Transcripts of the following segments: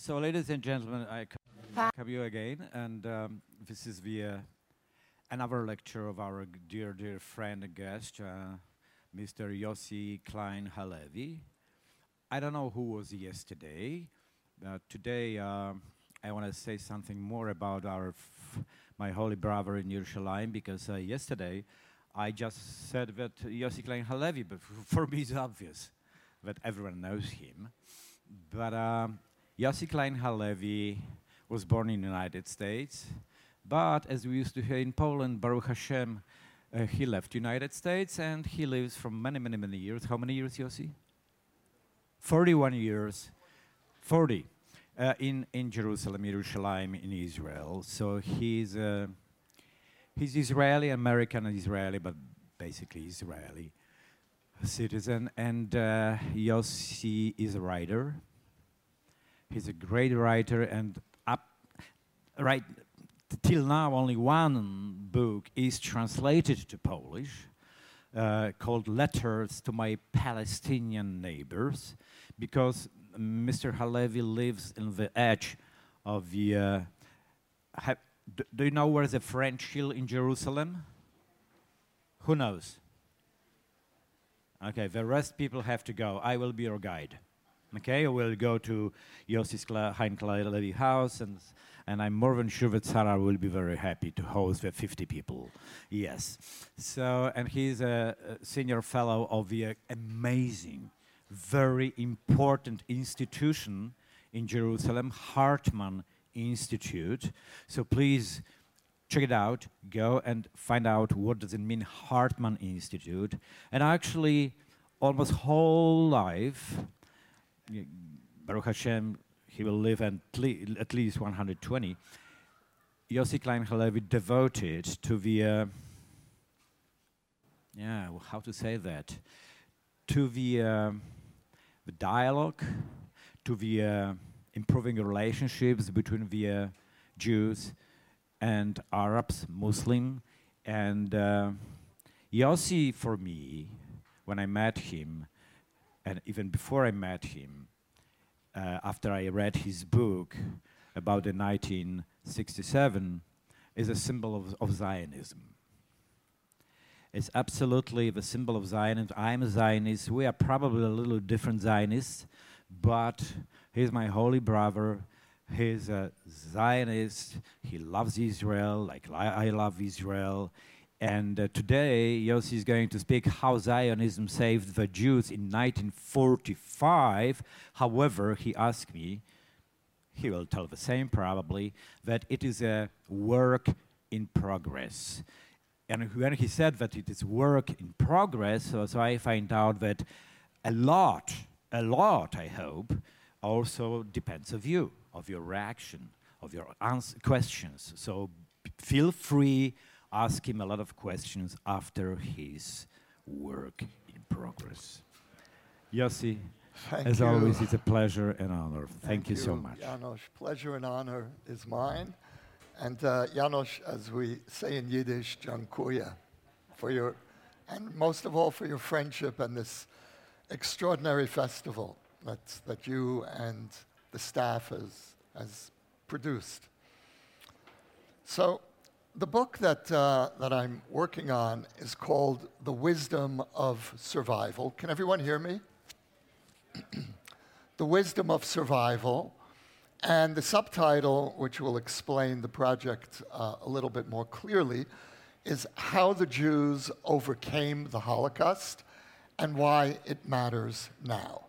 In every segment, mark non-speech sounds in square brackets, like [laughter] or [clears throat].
So, ladies and gentlemen, I welcome you again, and um, this is the uh, another lecture of our dear, dear friend and guest, uh, Mr. Yossi Klein Halevi. I don't know who was yesterday, but today um I want to say something more about our my holy brother in Yerushalayim because uh, yesterday I just said that Yossi Klein Halevi, but for me it's obvious that everyone knows him. But um, Yossi Klein Halevi was born in the United States, but as we used to hear in Poland, Baruch Hashem, uh, he left the United States and he lives for many, many, many years. How many years, Yossi? 41 years. 40. Uh, in, in Jerusalem, Jerusalem, in Israel. So he's, uh, he's Israeli, American Israeli, but basically Israeli citizen. And uh, Yossi is a writer. He's a great writer, and up right till now, only one book is translated to Polish, uh, called "Letters to My Palestinian Neighbors," because Mr. Halevi lives in the edge of the. Uh, ha- do you know where the French Hill in Jerusalem? Who knows? Okay, the rest people have to go. I will be your guide. Okay, we'll go to Yossi Skla- Hein Levi house, and, and I'm more than sure that Sarah will be very happy to host the 50 people. Yes. So, and he's a, a senior fellow of the amazing, very important institution in Jerusalem, Hartman Institute. So please check it out. Go and find out what does it mean, Hartman Institute. And actually, almost whole life, Baruch Hashem, he will live at, least 120. Yossi Klein Halevi devoted to the, uh, yeah, how to say that, to the, uh, the dialogue, to the uh, improving relationships between the Jews and Arabs, Muslim, and uh, Yossi for me, when I met him, and even before I met him, uh, after I read his book about the 1967, is a symbol of, of Zionism. It's absolutely the symbol of Zionism. I'm a Zionist. We are probably a little different Zionists, but he's my holy brother. He's a Zionist. He loves Israel like I I love Israel. And uh, today, Yossi is going to speak how Zionism saved the Jews in 1945. However, he asked me, he will tell the same probably, that it is a work in progress. And when he said that it is work in progress, so, so I find out that a lot, a lot, I hope, also depends of you, of your reaction, of your questions. So feel free, ask him a lot of questions after his work in progress. Yossi, Thank as you. always, it's a pleasure and honor. Thank, you, so much. Janusz. Pleasure and honor is mine. And uh, Janusz, as we say in Yiddish, Jankuya, for your, and most of all for your friendship and this extraordinary festival that's, that you and the staff has, has produced. So, the book that, uh, that I'm working on is called The Wisdom of Survival. Can everyone hear me? [clears throat] The Wisdom of Survival. And the subtitle, which will explain the project uh, a little bit more clearly, is How the Jews Overcame the Holocaust and Why It Matters Now.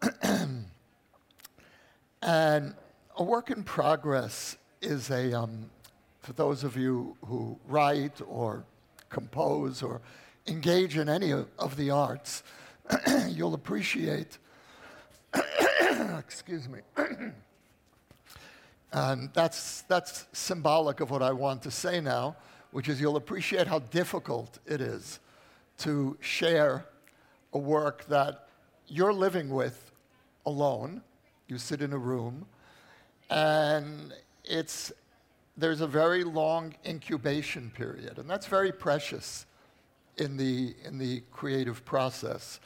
[clears throat] and a work in progress is a, um, for those of you who write or compose or engage in any of the arts, [clears throat] you'll appreciate [clears throat] excuse me. [clears throat] and that's, that's symbolic of what I want to say now, which is you'll appreciate how difficult it is to share a work that you're living with alone. You sit in a room, and it's, there's a very long incubation period, and that's very precious in the, in the creative process.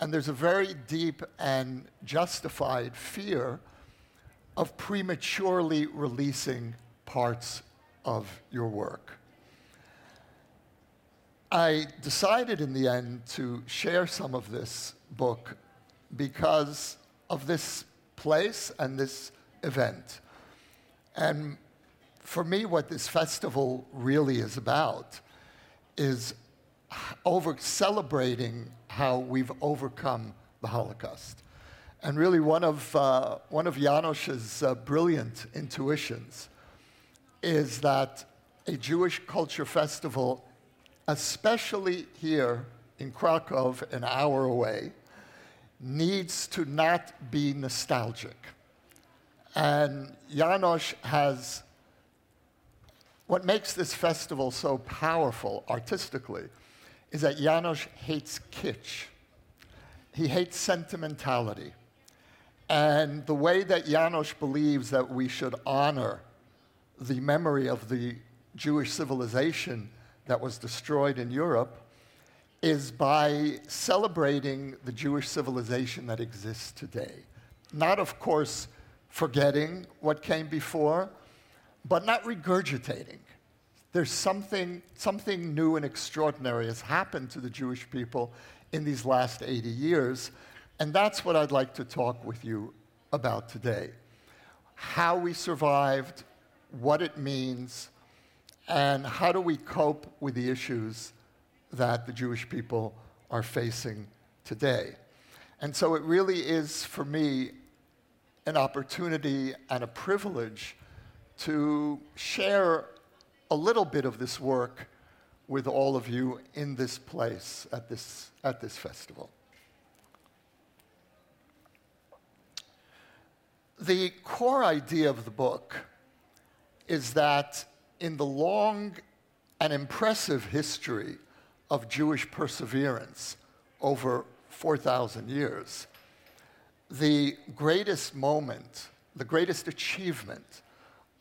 And there's a very deep and justified fear of prematurely releasing parts of your work. I decided in the end to share some of this book because of this place and this event. And for me, what this festival really is about is over celebrating how we've overcome the Holocaust. And really, one of, uh, one of Janusz's uh, brilliant intuitions is that a Jewish culture festival, especially here in Krakow, an hour away, needs to not be nostalgic. And Janusz has what makes this festival so powerful artistically is that Janusz hates kitsch. He hates sentimentality. And the way that Janusz believes that we should honor the memory of the Jewish civilization that was destroyed in Europe is by celebrating the Jewish civilization that exists today. Not, of course, forgetting what came before, but not regurgitating. There's something, something new and extraordinary has happened to the Jewish people in these last 80 years, and that's what I'd like to talk with you about today. How we survived, what it means, and how do we cope with the issues that the Jewish people are facing today. And so it really is, for me, an opportunity and a privilege to share a little bit of this work with all of you in this place at this, at this festival. The core idea of the book is that in the long and impressive history of Jewish perseverance over 4,000 years, the greatest moment, the greatest achievement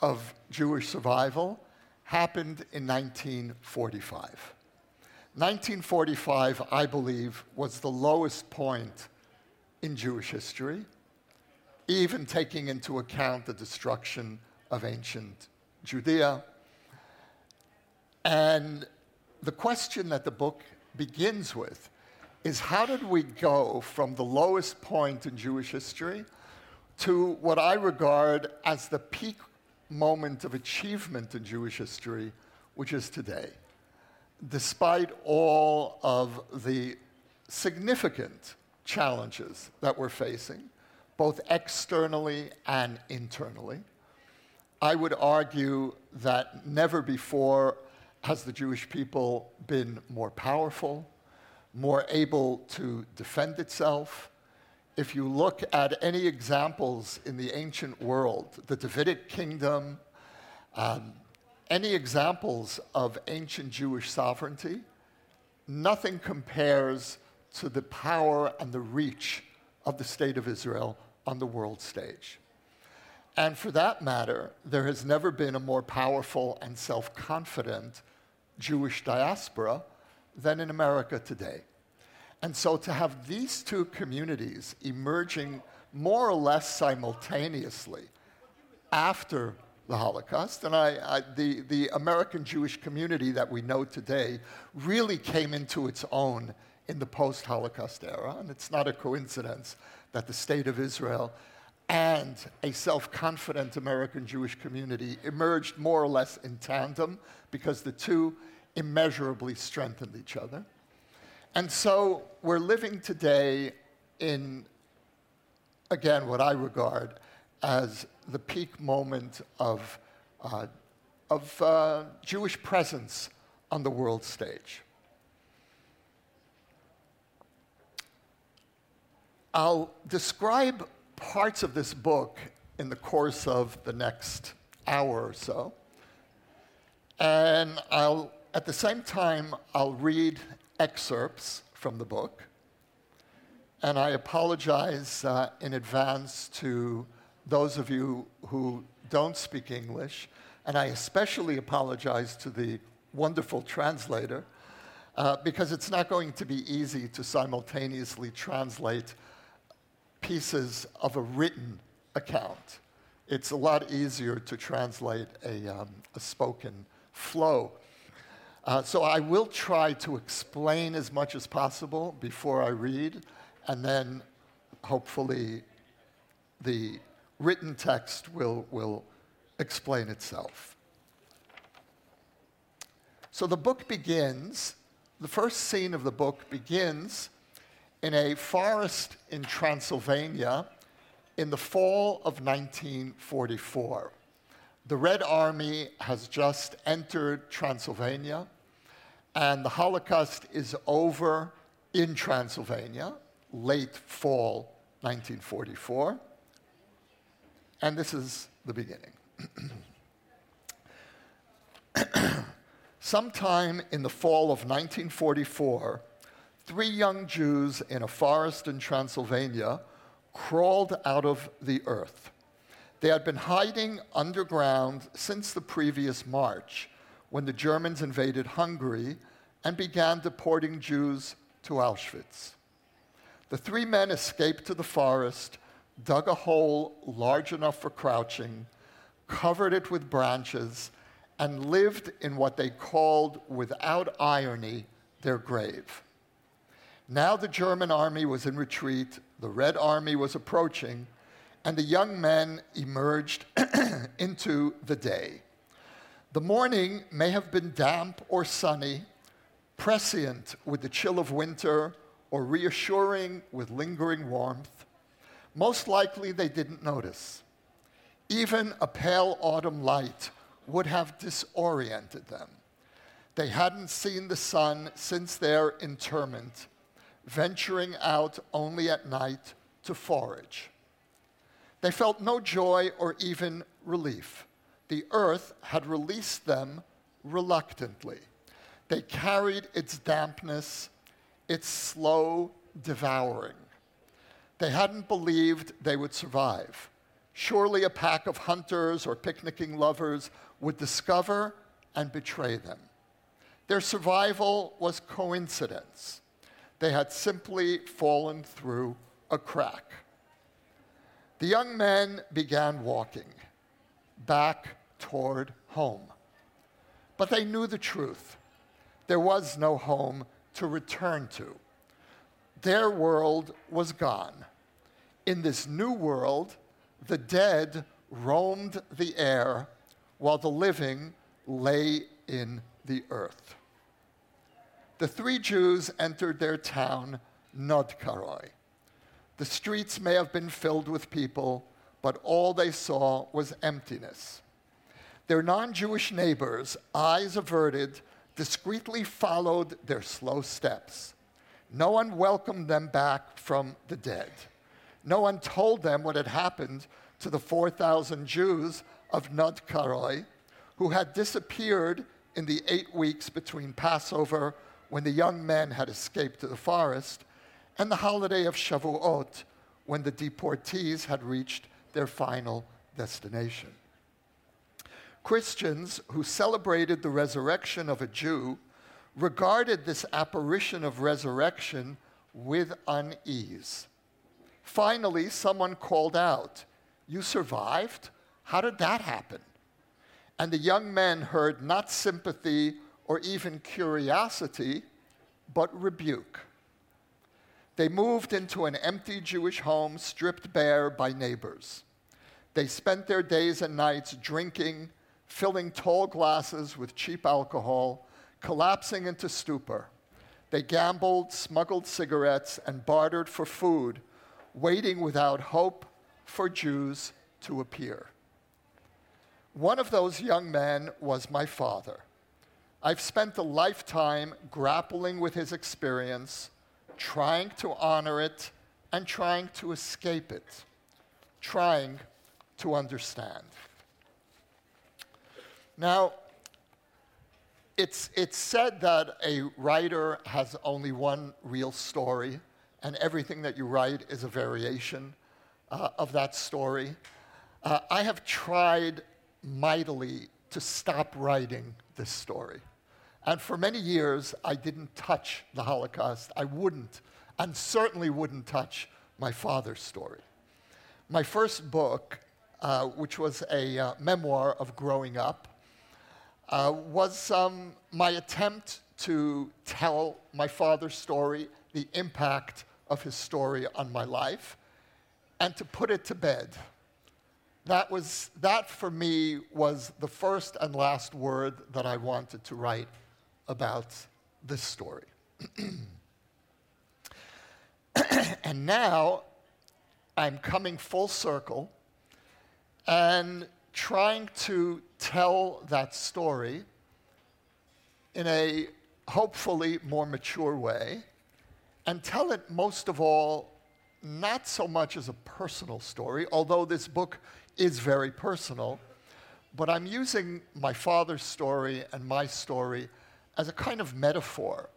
of Jewish survival happened in 1945. 1945, I believe, was the lowest point in Jewish history, even taking into account the destruction of ancient Judea. And the question that the book begins with is how did we go from the lowest point in Jewish history to what I regard as the peak moment of achievement in Jewish history, which is today. Despite all of the significant challenges that we're facing, both externally and internally, I would argue that never before has the Jewish people been more powerful, more able to defend itself, if you look at any examples in the ancient world, the Davidic kingdom, um, any examples of ancient Jewish sovereignty, nothing compares to the power and the reach of the state of Israel on the world stage. And for that matter, there has never been a more powerful and self confident Jewish diaspora than in America today. And so to have these two communities emerging more or less simultaneously after the Holocaust, and I, I, the, the American Jewish community that we know today really came into its own in the post Holocaust era, and it's not a coincidence that the State of Israel and a self confident American Jewish community emerged more or less in tandem because the two immeasurably strengthened each other. And so we're living today in, again, what I regard as the peak moment of, uh, of uh, Jewish presence on the world stage. I'll describe parts of this book in the course of the next hour or so. And I'll, at the same time, I'll read excerpts from the book. And I apologize uh, in advance to those of you who don't speak English. And I especially apologize to the wonderful translator uh, because it's not going to be easy to simultaneously translate pieces of a written account it's a lot easier to translate a, um, a spoken flow. Uh, so I will try to explain as much as possible before I read, and then hopefully the written text will, will explain itself. So the book begins, the first scene of the book begins in a forest in Transylvania in the fall of 1944. The Red Army has just entered Transylvania, and the Holocaust is over in Transylvania, late fall 1944. And this is the beginning. [clears throat] Sometime in the fall of 1944, three young Jews in a forest in Transylvania crawled out of the earth. They had been hiding underground since the previous March when the Germans invaded Hungary and began deporting Jews to Auschwitz. The three men escaped to the forest, dug a hole large enough for crouching, covered it with branches, and lived in what they called, without irony, their grave. Now the German army was in retreat, the Red Army was approaching, and the young men emerged [clears throat] into the day. The morning may have been damp or sunny, prescient with the chill of winter, or reassuring with lingering warmth. Most likely they didn't notice. Even a pale autumn light would have disoriented them. They hadn't seen the sun since their interment, venturing out only at night to forage. They felt no joy or even relief. The earth had released them reluctantly. They carried its dampness, its slow devouring. They hadn't believed they would survive. Surely a pack of hunters or picnicking lovers would discover and betray them. Their survival was coincidence. They had simply fallen through a crack. The young men began walking back toward home. But they knew the truth. There was no home to return to. Their world was gone. In this new world, the dead roamed the air while the living lay in the earth. The three Jews entered their town, Nagykároly. The streets may have been filled with people, but all they saw was emptiness. Their non Jewish neighbors, eyes averted, discreetly followed their slow steps. No one welcomed them back from the dead. No one told them what had happened to the 4,000 Jews of Nagykároly who had disappeared in the eight weeks between Passover, when the young men had escaped to the forest, and the holiday of Shavuot, when the deportees had reached their final destination. Christians who celebrated the resurrection of a Jew regarded this apparition of resurrection with unease. Finally, someone called out, You survived? How did that happen? And the young men heard not sympathy or even curiosity, but rebuke. They moved into an empty Jewish home stripped bare by neighbors. They spent their days and nights drinking, filling tall glasses with cheap alcohol, collapsing into stupor. They gambled, smuggled cigarettes, and bartered for food, waiting without hope for Jews to appear. One of those young men was my father. I've spent a lifetime grappling with his experience, trying to honor it and trying to escape it, trying to understand. Now, it's, it's said that a writer has only one real story, and everything that you write is a variation uh, of that story. Uh, I have tried mightily to stop writing this story. And for many years, I didn't touch the Holocaust. I wouldn't, and certainly wouldn't touch my father's story. My first book, uh, which was a uh, memoir of growing up, uh, was um, my attempt to tell my father's story, the impact of his story on my life, and to put it to bed. That, was, that for me was the first and last word that I wanted to write about this story. [clears throat] and now I'm coming full circle and trying to tell that story in a hopefully more mature way and tell it most of all not so much as a personal story, although this book is very personal, but I'm using my father's story and my story as a kind of metaphor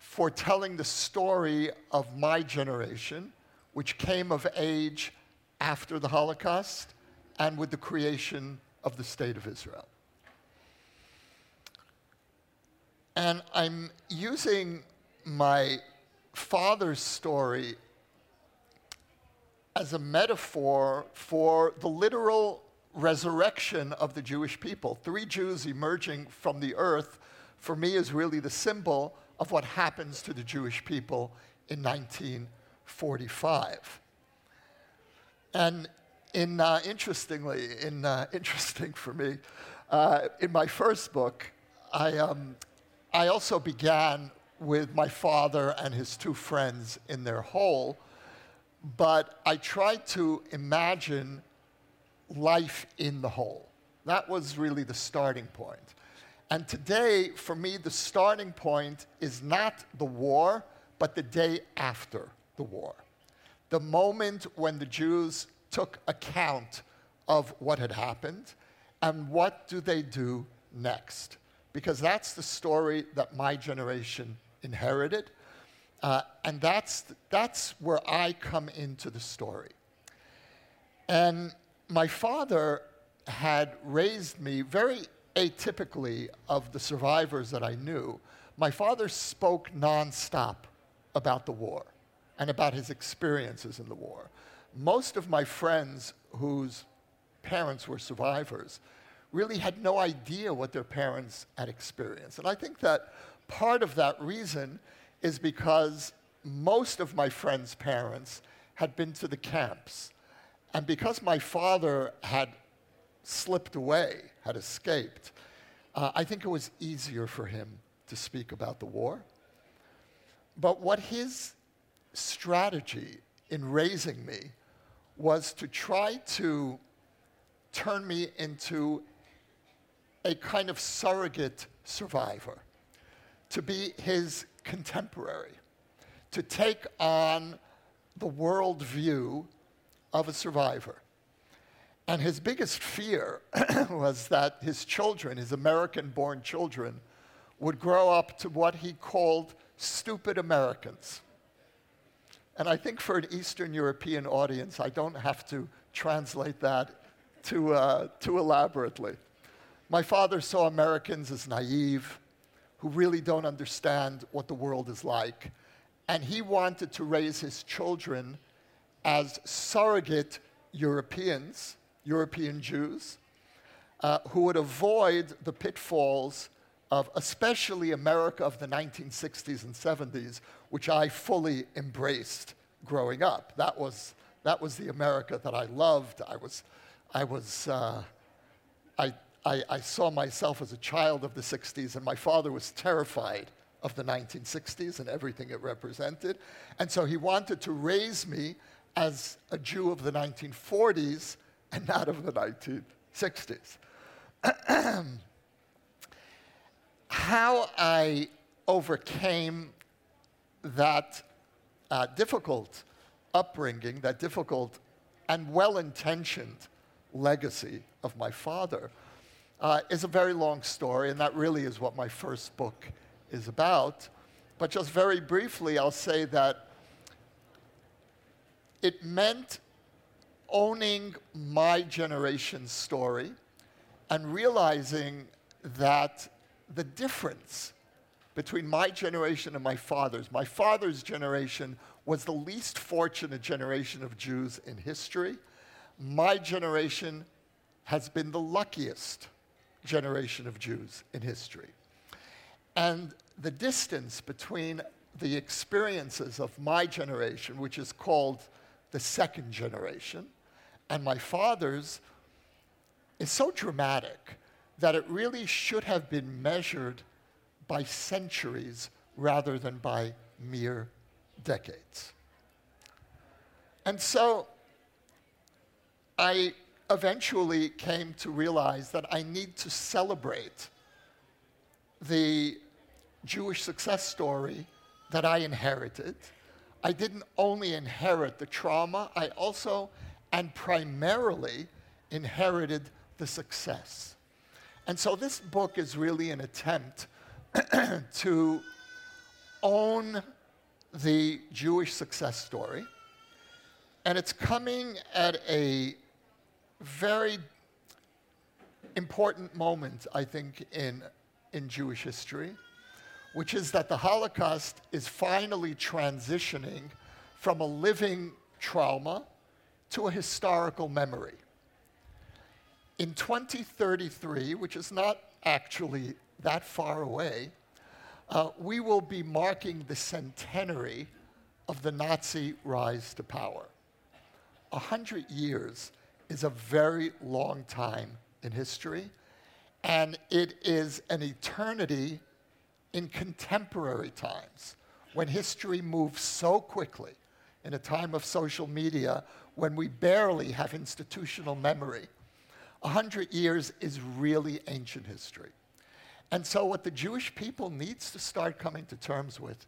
for telling the story of my generation, which came of age after the Holocaust and with the creation of the State of Israel. And I'm using my father's story as a metaphor for the literal resurrection of the Jewish people. Three Jews emerging from the earth, for me, is really the symbol of what happens to the Jewish people in 1945. And in, uh, interestingly, in, uh, [laughs] interesting for me, uh, in my first book, I, um, I also began with my father and his two friends in their hole, but I tried to imagine life in the hole. That was really the starting point. And today, for me, the starting point is not the war, but the day after the war. The moment when the Jews took account of what had happened and what do they do next. Because that's the story that my generation inherited. Uh, and that's, that's where I come into the story. And my father had raised me very atypically of the survivors that I knew. My father spoke nonstop about the war and about his experiences in the war. Most of my friends whose parents were survivors really had no idea what their parents had experienced. And I think that part of that reason is because most of my friends' parents had been to the camps. And because my father had slipped away, had escaped, uh, I think it was easier for him to speak about the war. But what his strategy in raising me was to try to turn me into a kind of surrogate survivor, to be his contemporary, to take on the worldview of a survivor. And his biggest fear [clears throat] was that his children, his American born children, would grow up to what he called stupid Americans. And I think for an Eastern European audience, I don't have to translate that too, uh, too elaborately. My father saw Americans as naive, who really don't understand what the world is like. And he wanted to raise his children as surrogate Europeans, European Jews, uh, who would avoid the pitfalls of especially America of the 1960s and 70s, which I fully embraced growing up. That was, that was the America that I loved. I was, I was, uh, I, I, I saw myself as a child of the 60s, and my father was terrified of the 1960s and everything it represented. And so he wanted to raise me as a Jew of the 1940s and not of the 1960s. [clears throat] How I overcame that uh, difficult upbringing, that difficult and well intentioned legacy of my father uh, is a very long story, and that really is what my first book is about. But just very briefly, I'll say that it meant owning my generation's story and realizing that the difference between my generation and my father's, my father's generation was the least fortunate generation of Jews in history. my generation has been the luckiest generation of Jews in history. And the distance between the experiences of my generation, which is called the second generation, and my father's, is so dramatic that it really should have been measured by centuries rather than by mere decades. And so I eventually came to realize that I need to celebrate the Jewish success story that I inherited. I didn't only inherit the trauma, I also and primarily inherited the success. And so this book is really an attempt [clears throat] to own the Jewish success story. And it's coming at a very important moment, I think, in, in Jewish history, which is that the Holocaust is finally transitioning from a living trauma to a historical memory. In 2033, which is not actually that far away, uh, we will be marking the centenary of the Nazi rise to power. A hundred years is a very long time in history, and it is an eternity in contemporary times when history moves so quickly in a time of social media when we barely have institutional memory. A hundred years is really ancient history. And so, what the Jewish people needs to start coming to terms with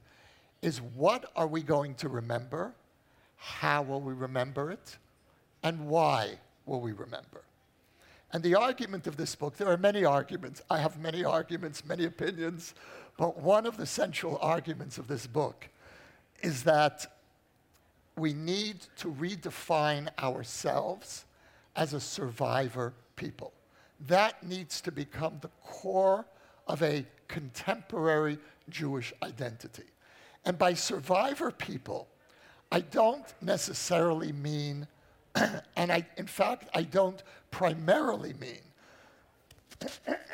is what are we going to remember? How will we remember it? And why will we remember? And the argument of this book, there are many arguments. I have many arguments, many opinions, but one of the central arguments of this book is that we need to redefine ourselves as a survivor people. That needs to become the core of a contemporary Jewish identity. And by survivor people, I don't necessarily mean [clears throat] and I, in fact, I don't primarily mean,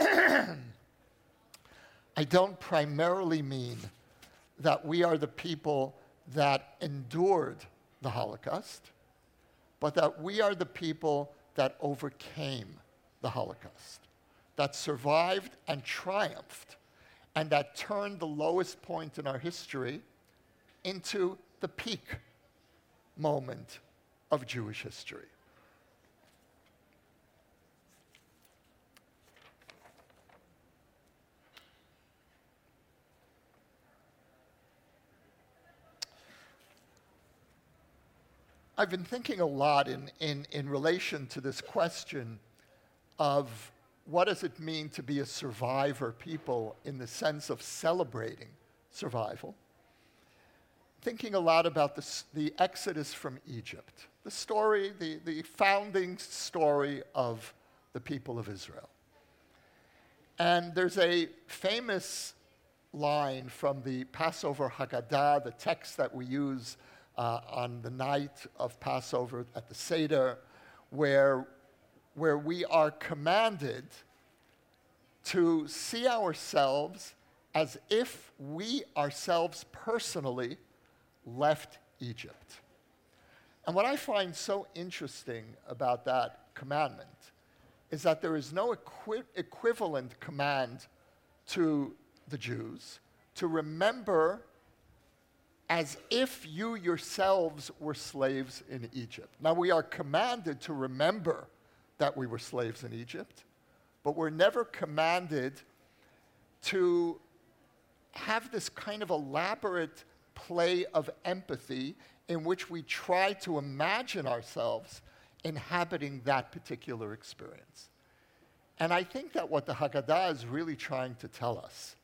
[clears throat] I don't primarily mean that we are the people that endured the Holocaust, but that we are the people that overcame the Holocaust, that survived and triumphed, and that turned the lowest point in our history into the peak moment of Jewish history. I've been thinking a lot in, in, in relation to this question of what does it mean to be a survivor people in the sense of celebrating survival. Thinking a lot about the, the exodus from Egypt the story, the, the founding story of the people of Israel. And there's a famous line from the Passover Haggadah, the text that we use uh, on the night of Passover at the Seder, where, where we are commanded to see ourselves as if we ourselves personally left Egypt. And what I find so interesting about that commandment is that there is no equi- equivalent command to the Jews to remember as if you yourselves were slaves in Egypt. Now, we are commanded to remember that we were slaves in Egypt, but we're never commanded to have this kind of elaborate play of empathy in which we try to imagine ourselves inhabiting that particular experience. And I think that what the Haggadah is really trying to tell us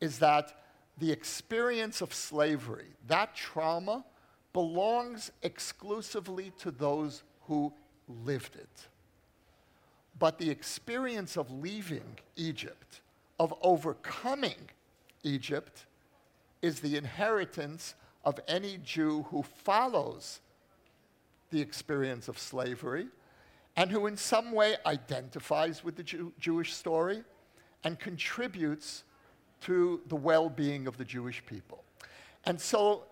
is that the experience of slavery, that trauma, belongs exclusively to those who lived it. But the experience of leaving Egypt, of overcoming Egypt, is the inheritance of any Jew who follows the experience of slavery and who, in some way, identifies with the Jew- Jewish story and contributes to the well being of the Jewish people. And so,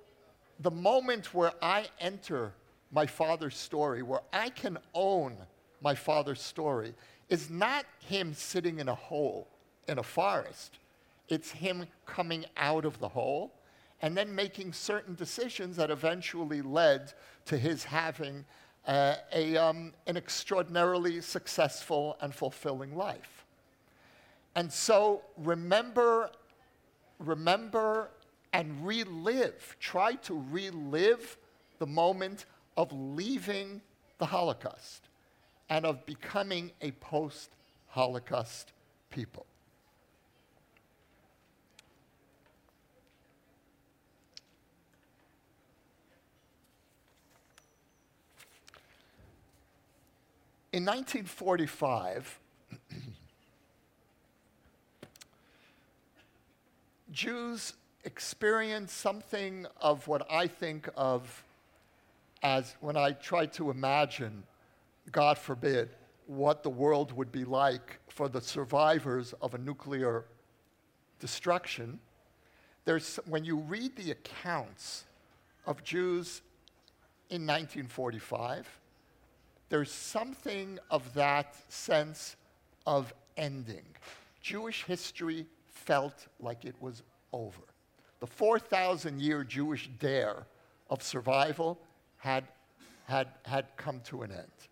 the moment where I enter my father's story, where I can own my father's story, is not him sitting in a hole in a forest. It's him coming out of the hole and then making certain decisions that eventually led to his having uh, a, um, an extraordinarily successful and fulfilling life. And so remember, remember and relive, try to relive the moment of leaving the Holocaust and of becoming a post Holocaust people. In 1945, [clears throat] Jews experience something of what I think of as when I try to imagine, God forbid, what the world would be like for the survivors of a nuclear destruction. There's, when you read the accounts of Jews in 1945, there's something of that sense of ending. Jewish history felt like it was over. The 4,000 year Jewish dare of survival had, had, had come to an end.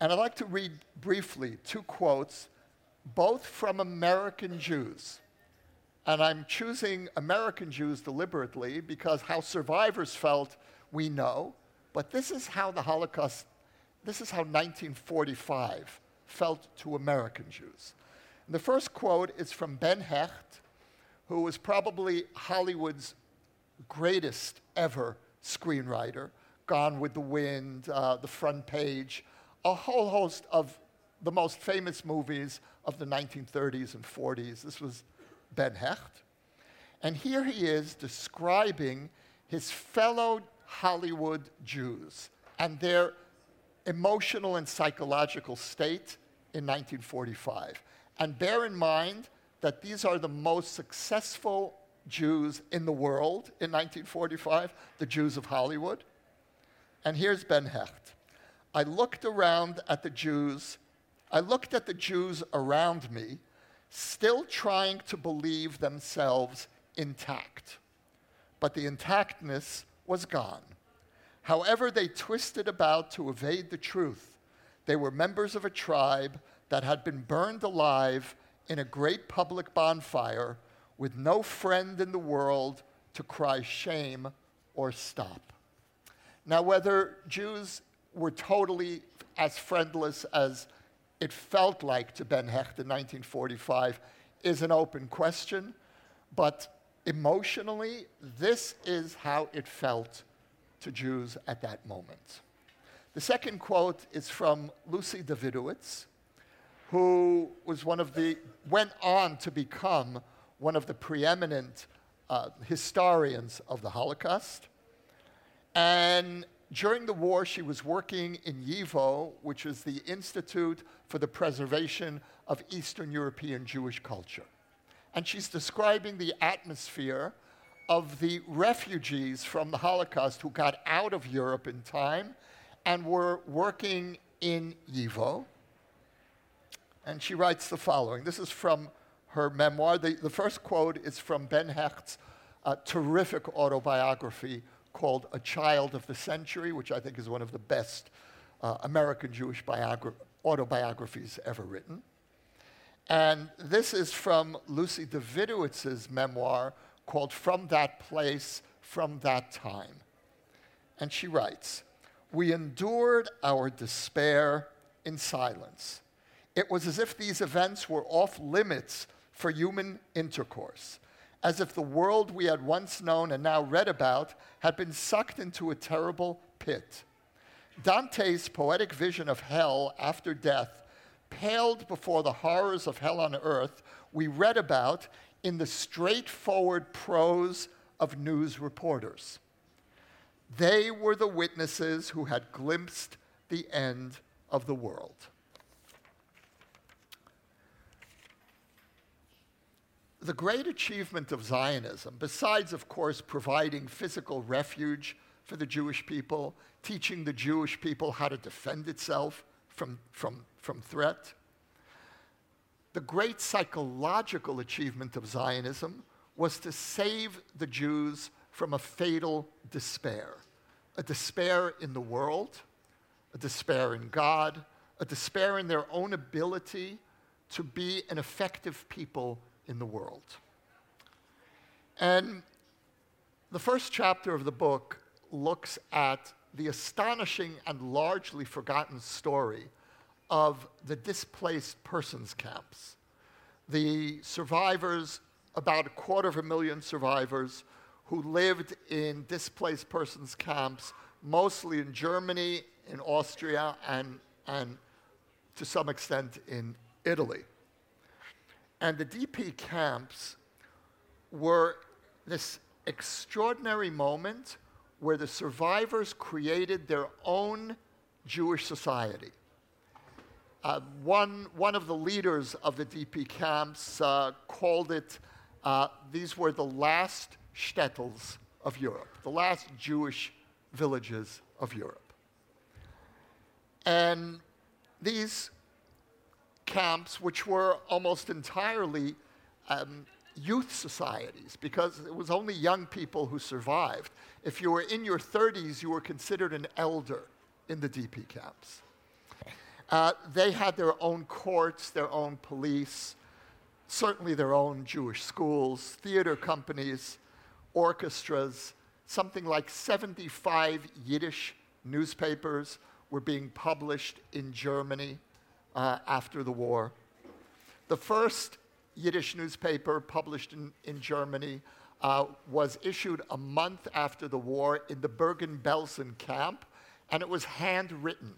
And I'd like to read briefly two quotes, both from American Jews. And I'm choosing American Jews deliberately because how survivors felt, we know. But this is how the Holocaust this is how 1945 felt to American Jews. The first quote is from Ben Hecht, who was probably Hollywood's greatest ever screenwriter. Gone with the Wind, uh, The Front Page, a whole host of the most famous movies of the 1930s and 40s. This was Ben Hecht. And here he is describing his fellow Hollywood Jews and their emotional and psychological state in 1945. And bear in mind that these are the most successful Jews in the world in 1945, the Jews of Hollywood. And here's Ben Hecht. I looked around at the Jews, I looked at the Jews around me, still trying to believe themselves intact. But the intactness was gone. However, they twisted about to evade the truth. They were members of a tribe that had been burned alive in a great public bonfire with no friend in the world to cry shame or stop. Now, whether Jews were totally as friendless as it felt like to Ben Hecht in 1945 is an open question, but emotionally, this is how it felt to Jews at that moment. The second quote is from Lucy Dawidowicz, who was one of the, went on to become one of the preeminent uh, historians of the Holocaust. And during the war, she was working in YIVO, which is the Institute for the Preservation of Eastern European Jewish Culture. And she's describing the atmosphere of the refugees from the Holocaust who got out of Europe in time and were working in YIVO. And she writes the following. This is from her memoir. The, the first quote is from Ben Hecht's uh, terrific autobiography called A Child of the Century, which I think is one of the best uh, American Jewish biogra- autobiographies ever written. And this is from Lucy Dawidowicz's memoir called From That Place, From That Time. And she writes We endured our despair in silence. It was as if these events were off limits for human intercourse, as if the world we had once known and now read about had been sucked into a terrible pit. Dante's poetic vision of hell after death paled before the horrors of hell on earth we read about in the straightforward prose of news reporters. They were the witnesses who had glimpsed the end of the world. The great achievement of Zionism, besides, of course, providing physical refuge for the Jewish people, teaching the Jewish people how to defend itself from, from, from threat, the great psychological achievement of Zionism was to save the Jews from a fatal despair a despair in the world, a despair in God, a despair in their own ability to be an effective people in the world. And the first chapter of the book looks at the astonishing and largely forgotten story of the displaced persons camps. The survivors, about a quarter of a million survivors, who lived in displaced persons camps, mostly in Germany, in Austria, and, and to some extent in Italy. And the DP camps were this extraordinary moment where the survivors created their own Jewish society. Uh, one, one of the leaders of the DP camps uh, called it, uh, these were the last shtetls of Europe, the last Jewish villages of Europe. And these camps, which were almost entirely um, youth societies, because it was only young people who survived. If you were in your 30s, you were considered an elder in the DP camps. Uh, they had their own courts, their own police, certainly their own Jewish schools, theater companies, orchestras. Something like 75 Yiddish newspapers were being published in Germany uh, after the war. The first Yiddish newspaper published in, in Germany uh, was issued a month after the war in the Bergen-Belsen camp, and it was handwritten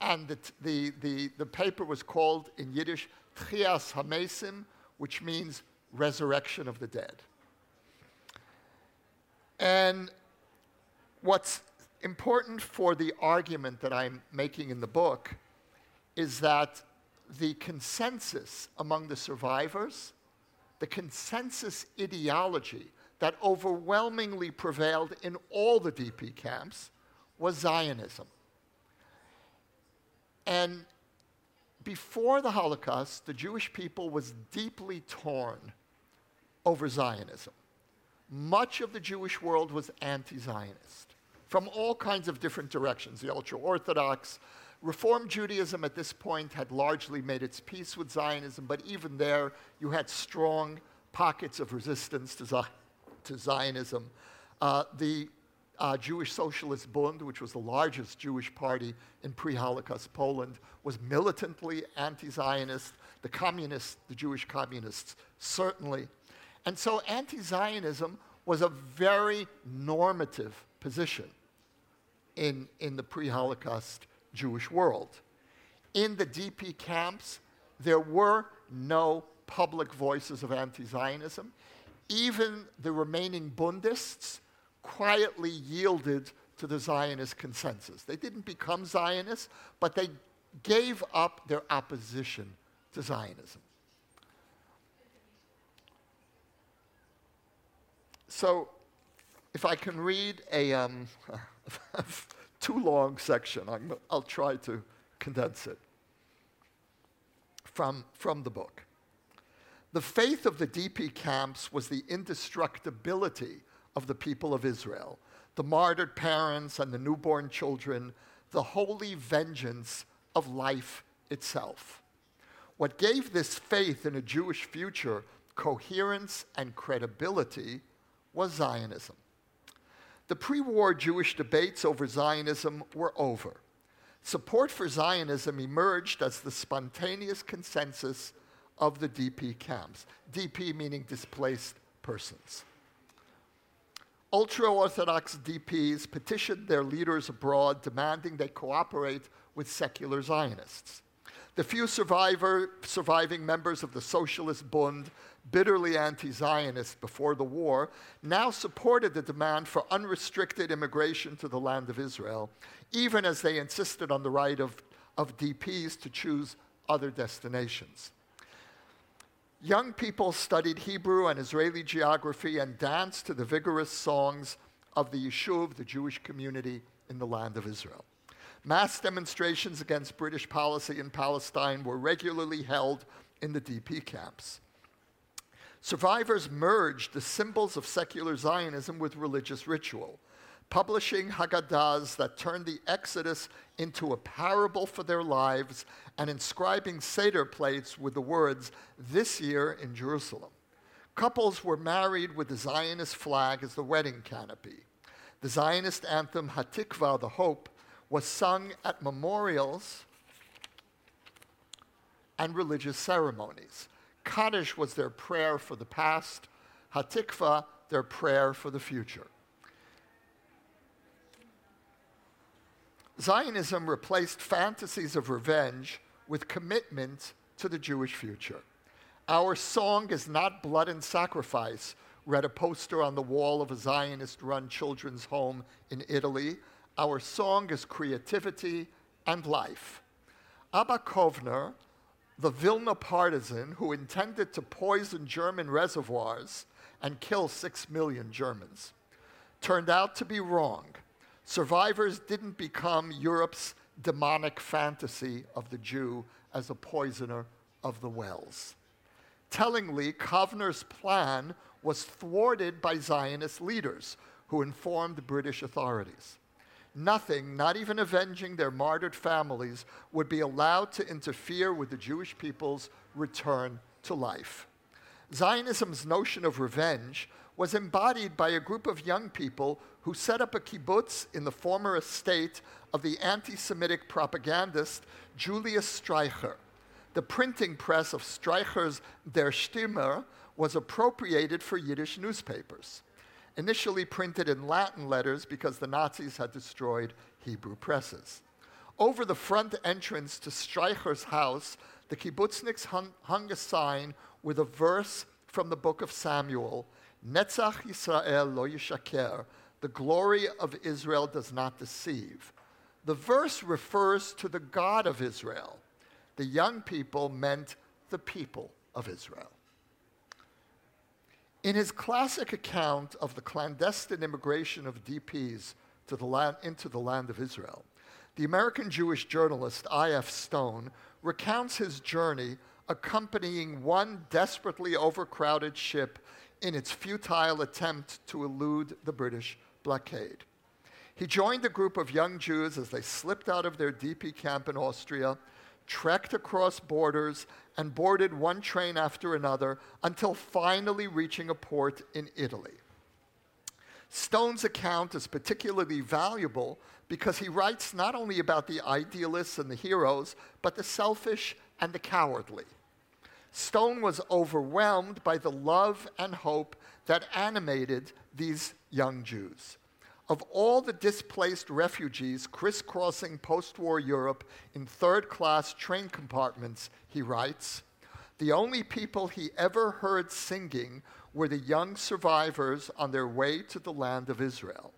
and the, the, the, the paper was called in Yiddish Tchias Hamesim, which means resurrection of the dead. And what's important for the argument that I'm making in the book is that the consensus among the survivors, the consensus ideology that overwhelmingly prevailed in all the DP camps was Zionism. And before the Holocaust, the Jewish people was deeply torn over Zionism. Much of the Jewish world was anti Zionist from all kinds of different directions. The ultra Orthodox, Reform Judaism at this point had largely made its peace with Zionism, but even there, you had strong pockets of resistance to, to Zionism. Uh, the uh, Jewish Socialist Bund, which was the largest Jewish party in pre Holocaust Poland, was militantly anti Zionist. The communists, the Jewish communists, certainly. And so anti Zionism was a very normative position in, in the pre Holocaust Jewish world. In the DP camps, there were no public voices of anti Zionism. Even the remaining Bundists quietly yielded to the Zionist consensus. They didn't become Zionists, but they gave up their opposition to Zionism. So, if I can read a um, [laughs] too long section, i will try to condense it from, from the book. The faith of the DP camps was the indestructibility of the people of Israel, the martyred parents and the newborn children, the holy vengeance of life itself. What gave this faith in a Jewish future coherence and credibility was Zionism. The pre war Jewish debates over Zionism were over. Support for Zionism emerged as the spontaneous consensus of the DP camps, DP meaning displaced persons ultra Orthodox DPs petitioned their leaders abroad demanding they cooperate with secular Zionists. The few survivor, surviving members of the Socialist Bund bitterly anti Zionist before the war, now supported the demand for unrestricted immigration to the land of Israel, even as they insisted on the right of, of DPs to choose other destinations. Young people studied Hebrew and Israeli geography and danced to the vigorous songs of the Yishuv, the Jewish community in the land of Israel. Mass demonstrations against British policy in Palestine were regularly held in the DP camps. Survivors merged the symbols of secular Zionism with religious ritual, publishing Haggadahs that turned the Exodus into a parable for their lives and inscribing Seder plates with the words, This year in Jerusalem. Couples were married with the Zionist flag as the wedding canopy. The Zionist anthem Hatikva, the Hope, was sung at memorials and religious ceremonies. Kaddish was their prayer for the past, Hatikva, their prayer for the future. Zionism replaced fantasies of revenge with commitment to the Jewish future. Our song is not blood and sacrifice, read a poster on the wall of a Zionist run children's home in Italy. Our song is creativity and life. Abba Kovner, the Vilna partisan who intended to poison German reservoirs and kill six million Germans, turned out to be wrong. Survivors didn't become Europe's demonic fantasy of the Jew as a poisoner of the wells. Tellingly, Kovner's plan was thwarted by Zionist leaders who informed the British authorities. Nothing, not even avenging their martyred families, would be allowed to interfere with the Jewish people's return to life. Zionism's notion of revenge was embodied by a group of young people who set up a kibbutz in the former estate of the anti Semitic propagandist Julius Streicher. The printing press of Streicher's Der Stürmer was appropriated for Yiddish newspapers, initially printed in Latin letters because the Nazis had destroyed Hebrew presses. Over the front entrance to Streicher's house, the kibbutzniks hung, hung a sign with a verse from the book of Samuel Netzach Yisrael lo yishaker, the glory of Israel does not deceive. The verse refers to the God of Israel. The young people meant the people of Israel. In his classic account of the clandestine immigration of DPs to the land, into the land of Israel, the American Jewish journalist I.F. Stone recounts his journey accompanying one desperately overcrowded ship in its futile attempt to elude the British blockade. He joined a group of young Jews as they slipped out of their DP camp in Austria, trekked across borders, and boarded one train after another until finally reaching a port in Italy. Stone's account is particularly valuable because he writes not only about the idealists and the heroes, but the selfish and the cowardly. Stone was overwhelmed by the love and hope that animated these young Jews. Of all the displaced refugees crisscrossing post war Europe in third class train compartments, he writes, the only people he ever heard singing were the young survivors on their way to the land of Israel.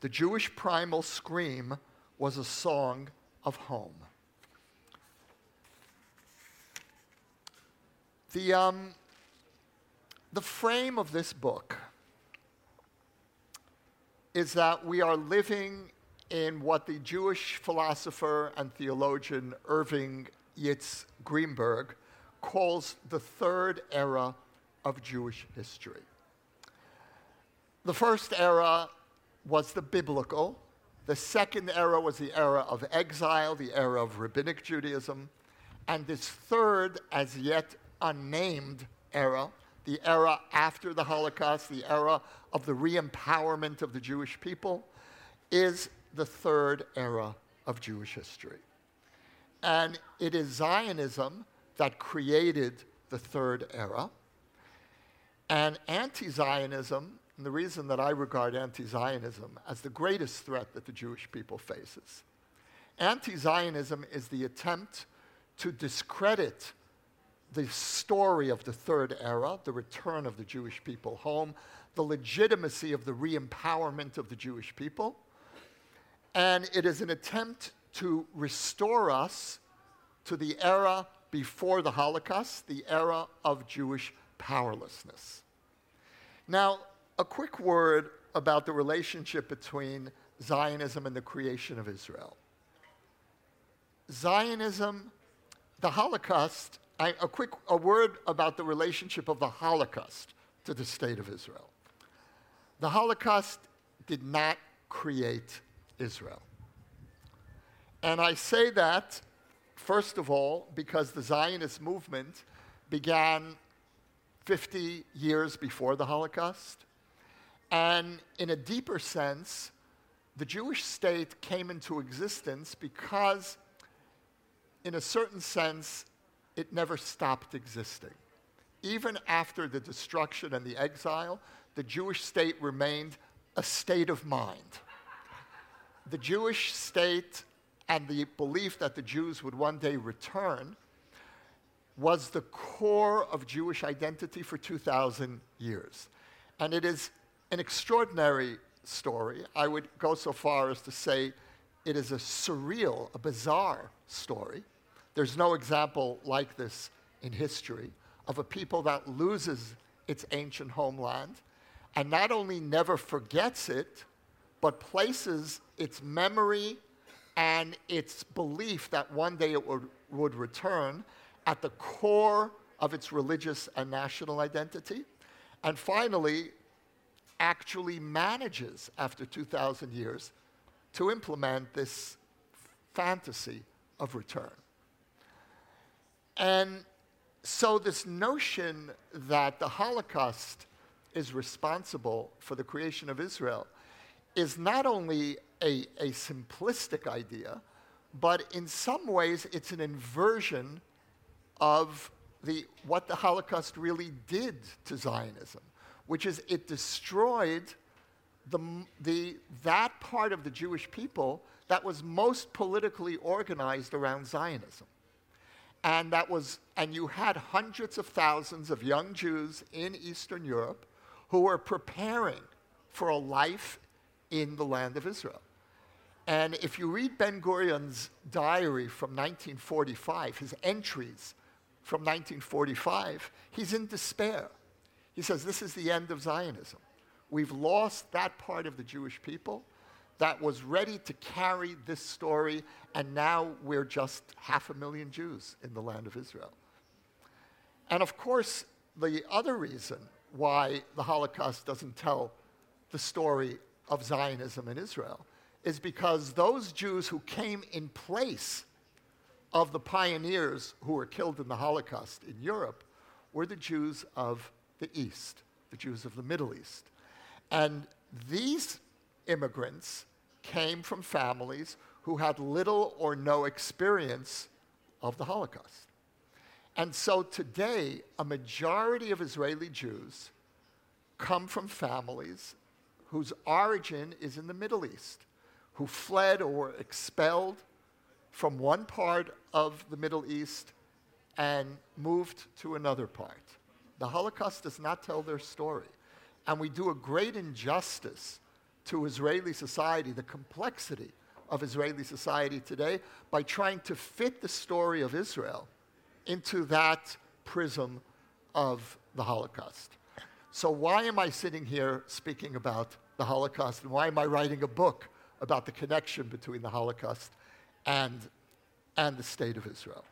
The Jewish primal scream was a song of home. The, um, the frame of this book is that we are living in what the Jewish philosopher and theologian Irving Yitz Greenberg calls the third era of Jewish history. The first era was the biblical. The second era was the era of exile, the era of rabbinic Judaism. And this third, as yet unnamed era, the era after the Holocaust, the era of the re empowerment of the Jewish people, is the third era of Jewish history. And it is Zionism that created the third era. And anti Zionism, and the reason that I regard anti Zionism as the greatest threat that the Jewish people faces, anti Zionism is the attempt to discredit the story of the third era, the return of the Jewish people home, the legitimacy of the re empowerment of the Jewish people. And it is an attempt to restore us to the era before the Holocaust, the era of Jewish powerlessness. Now, a quick word about the relationship between Zionism and the creation of Israel. Zionism, the Holocaust, I, a quick a word about the relationship of the Holocaust to the state of Israel. The Holocaust did not create Israel. And I say that, first of all, because the Zionist movement began 50 years before the Holocaust. And in a deeper sense, the Jewish state came into existence because, in a certain sense, it never stopped existing. Even after the destruction and the exile, the Jewish state remained a state of mind. The Jewish state and the belief that the Jews would one day return was the core of Jewish identity for 2,000 years. And it is an extraordinary story. I would go so far as to say it is a surreal, a bizarre story. There's no example like this in history of a people that loses its ancient homeland and not only never forgets it, but places its memory and its belief that one day it would, would return at the core of its religious and national identity. And finally, actually manages, after 2,000 years, to implement this fantasy of return. And so, this notion that the Holocaust is responsible for the creation of Israel is not only a, a simplistic idea, but in some ways it's an inversion of the, what the Holocaust really did to Zionism, which is it destroyed the, the, that part of the Jewish people that was most politically organized around Zionism. And that was, and you had hundreds of thousands of young Jews in Eastern Europe who were preparing for a life in the land of Israel. And if you read Ben Gurion's diary from 1945, his entries from 1945, he's in despair. He says, This is the end of Zionism. We've lost that part of the Jewish people that was ready to carry this story, and now we're just half a million Jews in the land of Israel. And of course, the other reason why the Holocaust doesn't tell the story of Zionism in Israel is because those Jews who came in place of the pioneers who were killed in the Holocaust in Europe were the Jews of the East, the Jews of the Middle East. And these immigrants came from families who had little or no experience of the Holocaust. And so today, a majority of Israeli Jews come from families whose origin is in the Middle East, who fled or were expelled from one part of the Middle East and moved to another part. The Holocaust does not tell their story. And we do a great injustice to Israeli society, the complexity of Israeli society today, by trying to fit the story of Israel into that prism of the Holocaust. So, why am I sitting here speaking about the Holocaust, and why am I writing a book about the connection between the Holocaust and, and the state of Israel.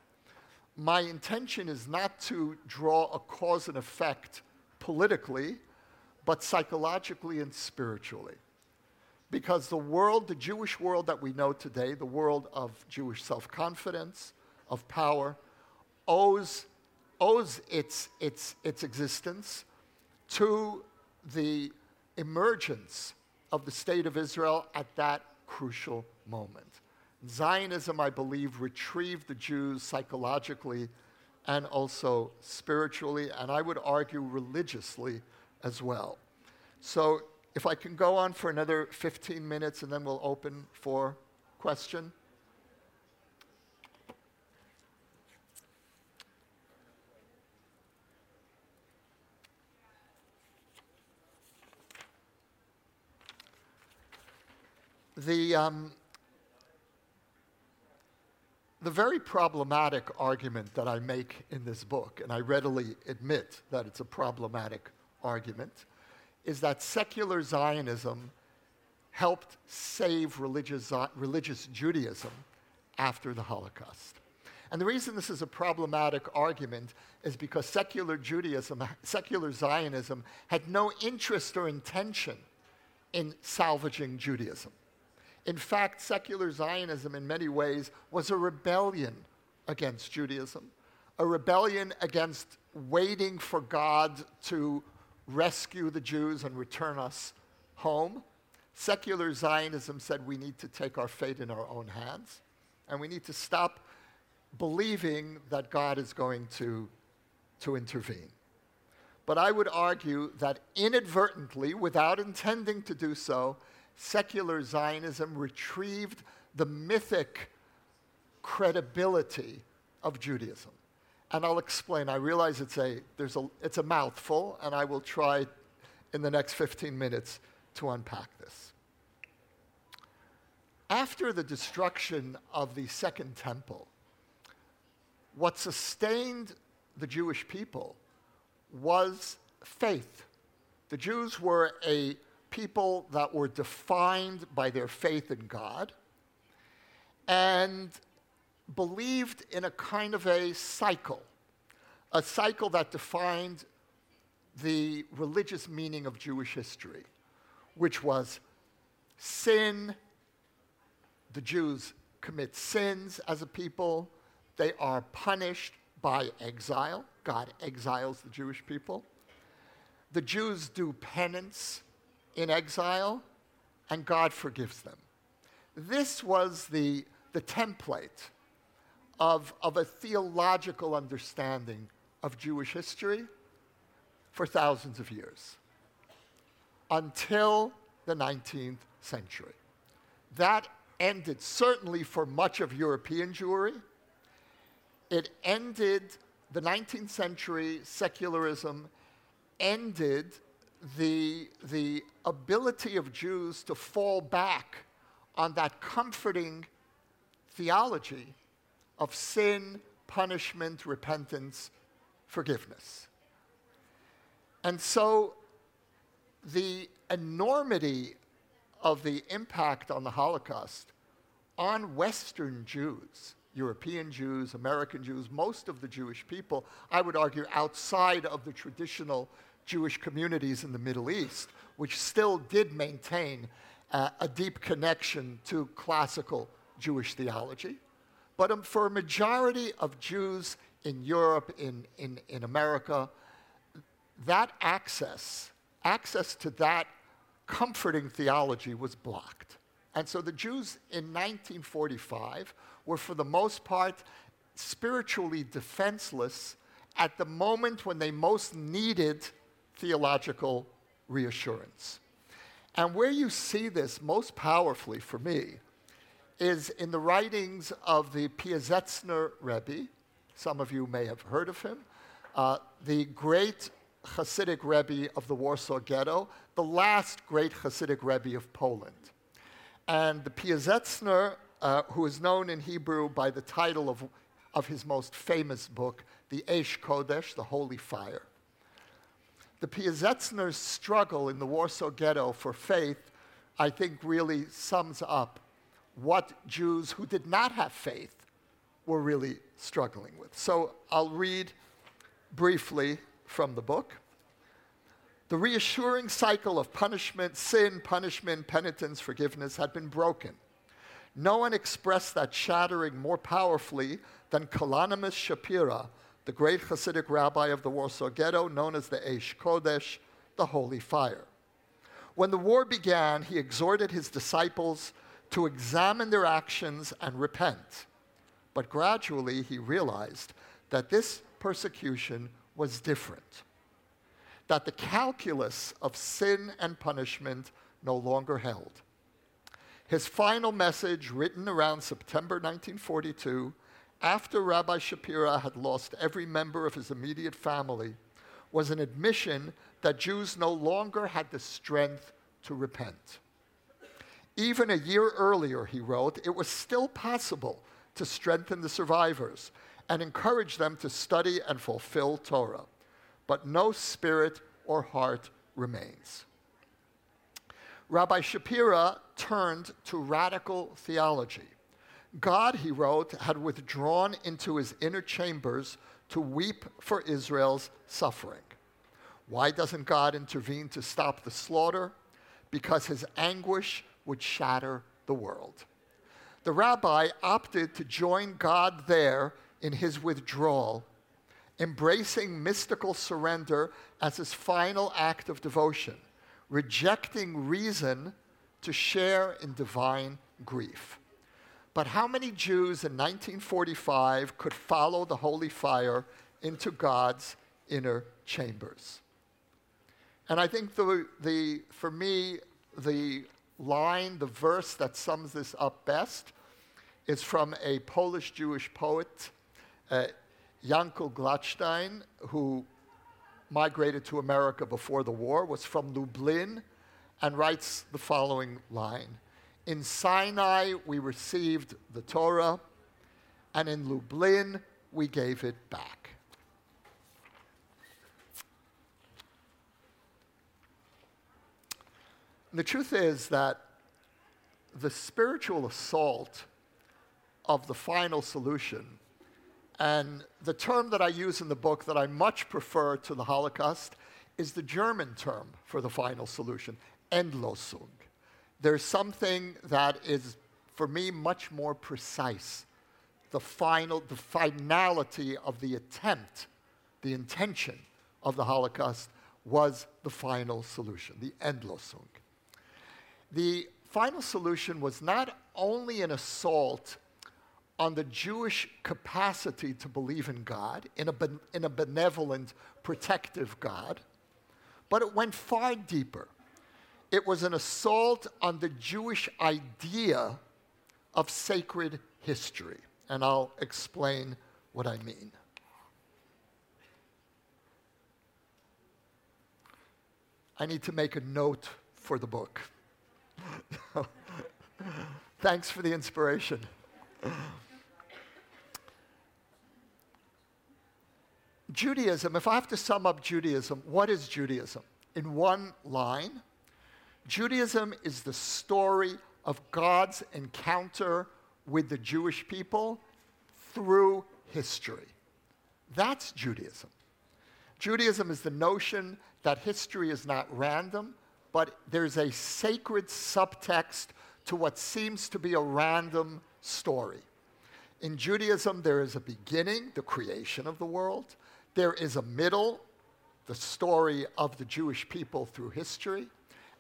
My intention is not to draw a cause and effect politically, but psychologically and spiritually. Because the world, the Jewish world that we know today, the world of Jewish self confidence, of power, owes, owes its, its, its existence to the emergence of the state of Israel at that crucial moment. Zionism, I believe, retrieved the Jews psychologically and also spiritually, and I would argue religiously as well. So, if I can go on for another 15 minutes and then we'll open for question. The, um, the very problematic argument that I make in this book, and I readily admit that it's a problematic argument, is that secular Zionism helped save religious, religious Judaism after the Holocaust. And the reason this is a problematic argument is because secular Judaism, secular Zionism, had no interest or intention in salvaging Judaism. In fact, secular Zionism, in many ways, was a rebellion against Judaism, a rebellion against waiting for God to rescue the Jews and return us home. Secular Zionism said we need to take our fate in our own hands, and we need to stop believing that God is going to, to intervene. But I would argue that inadvertently, without intending to do so, secular Zionism retrieved the mythic credibility of Judaism. And I'll explain. I realize it's a, there's a, it's a mouthful, and I will try in the next 15 minutes to unpack this. After the destruction of the Second Temple, what sustained the Jewish people was faith. The Jews were a people that were defined by their faith in God and believed in a kind of a cycle, a cycle that defined the religious meaning of Jewish history, which was sin. The Jews commit sins as a people they are punished by exile. God exiles the Jewish people. The Jews do penance in exile, and God forgives them. This was the, the template of, of a theological understanding of Jewish history for thousands of years until the 19th century. That ended certainly for much of European Jewry it ended the 19th century secularism, ended the, the ability of Jews to fall back on that comforting theology of sin, punishment, repentance, forgiveness. And so the enormity of the impact on the Holocaust on Western Jews European Jews, American Jews, most of the Jewish people, I would argue, outside of the traditional Jewish communities in the Middle East, which still did maintain uh, a deep connection to classical Jewish theology. But um, for a majority of Jews in Europe, in, in, in America, that access, access to that comforting theology was blocked. And so the Jews in 1945 were, for the most part, spiritually defenseless at the moment when they most needed theological reassurance. And where you see this most powerfully for me is in the writings of the Piasetzner Rebbe. Some of you may have heard of him. Uh, the great Hasidic Rebbe of the Warsaw Ghetto, the last great Hasidic Rebbe of Poland. And the Piasetzner uh, who is known in Hebrew by the title of, of his most famous book, the Eish Kodesh, the Holy Fire. The Piasetzner's struggle in the Warsaw Ghetto for faith, I think, really sums up what Jews who did not have faith were really struggling with. So I'll read briefly from the book. The reassuring cycle of punishment, sin, punishment, penitence, forgiveness had been broken. No one expressed that shattering more powerfully than Kalonymus Shapira, the great Hasidic rabbi of the Warsaw Ghetto, known as the Eish Kodesh, the Holy Fire. When the war began, he exhorted his disciples to examine their actions and repent. But gradually, he realized that this persecution was different, that the calculus of sin and punishment no longer held. His final message, written around September 1942, after Rabbi Shapira had lost every member of his immediate family, was an admission that Jews no longer had the strength to repent. Even a year earlier, he wrote, it was still possible to strengthen the survivors and encourage them to study and fulfill Torah. But no spirit or heart remains. Rabbi Shapira turned to radical theology. God, he wrote, had withdrawn into his inner chambers to weep for Israel's suffering. Why doesn't God intervene to stop the slaughter? Because his anguish would shatter the world. The rabbi opted to join God there in his withdrawal, embracing mystical surrender as his final act of devotion, rejecting reason to share in divine grief. But how many Jews in 1945 could follow the holy fire into God's inner chambers? And I think the, the, for me, the line, the verse that sums this up best is from a Polish Jewish poet, uh, Glatstein, who migrated to America before the war, was from Lublin, and writes the following line In Sinai, we received the Torah, and in Lublin, we gave it back. The truth is that the spiritual assault of the final solution, and the term that I use in the book that I much prefer to the Holocaust is the German term for the final solution, Endlösung. There's something that is, for me, much more precise. The final, the finality of the attempt, the intention of the Holocaust was the final solution, the Endlösung. The final solution was not only an assault on the Jewish capacity to believe in God, in a, ben- in a benevolent, protective God, but it went far deeper. It was an assault on the Jewish idea of sacred history. And I'll explain what I mean. I need to make a note for the book. [laughs] Thanks for the inspiration. Judaism, if I have to sum up Judaism, what is Judaism? In one line, Judaism is the story of God's encounter with the Jewish people through history. That's Judaism. Judaism is the notion that history is not random, but there's a sacred subtext to what seems to be a random story. In Judaism, there is a beginning, the creation of the world. There is a middle, the story of the Jewish people through history.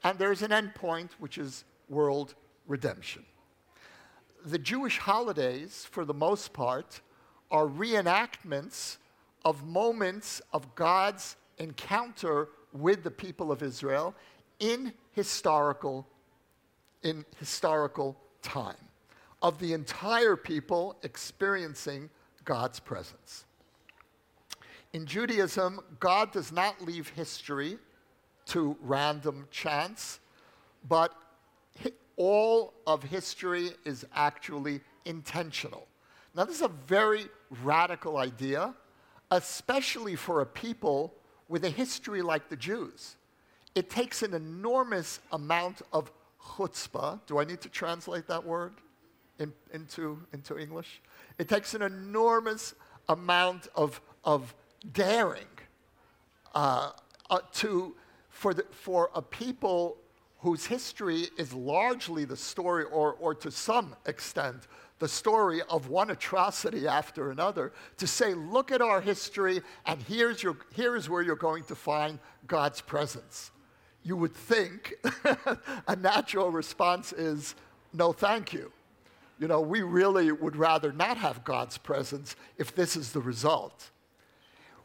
And there's an endpoint, which is world redemption. The Jewish holidays, for the most part, are reenactments of moments of God's encounter with the people of Israel in historical, in historical time of the entire people experiencing God's presence. In Judaism, God does not leave history to random chance, but all of history is actually intentional. Now, this is a very radical idea, especially for a people with a history like the Jews it takes an enormous amount of chutzpah. Do I need to translate that word in, into, into English? It takes an enormous amount of, of daring uh, uh, to, for, the, for a people whose history is largely the story, or, or to some extent, the story of one atrocity after another, to say, look at our history, and here's, your, here's where you're going to find God's presence you would think [laughs] a natural response is no, thank you. You know, we really would rather not have God's presence if this is the result,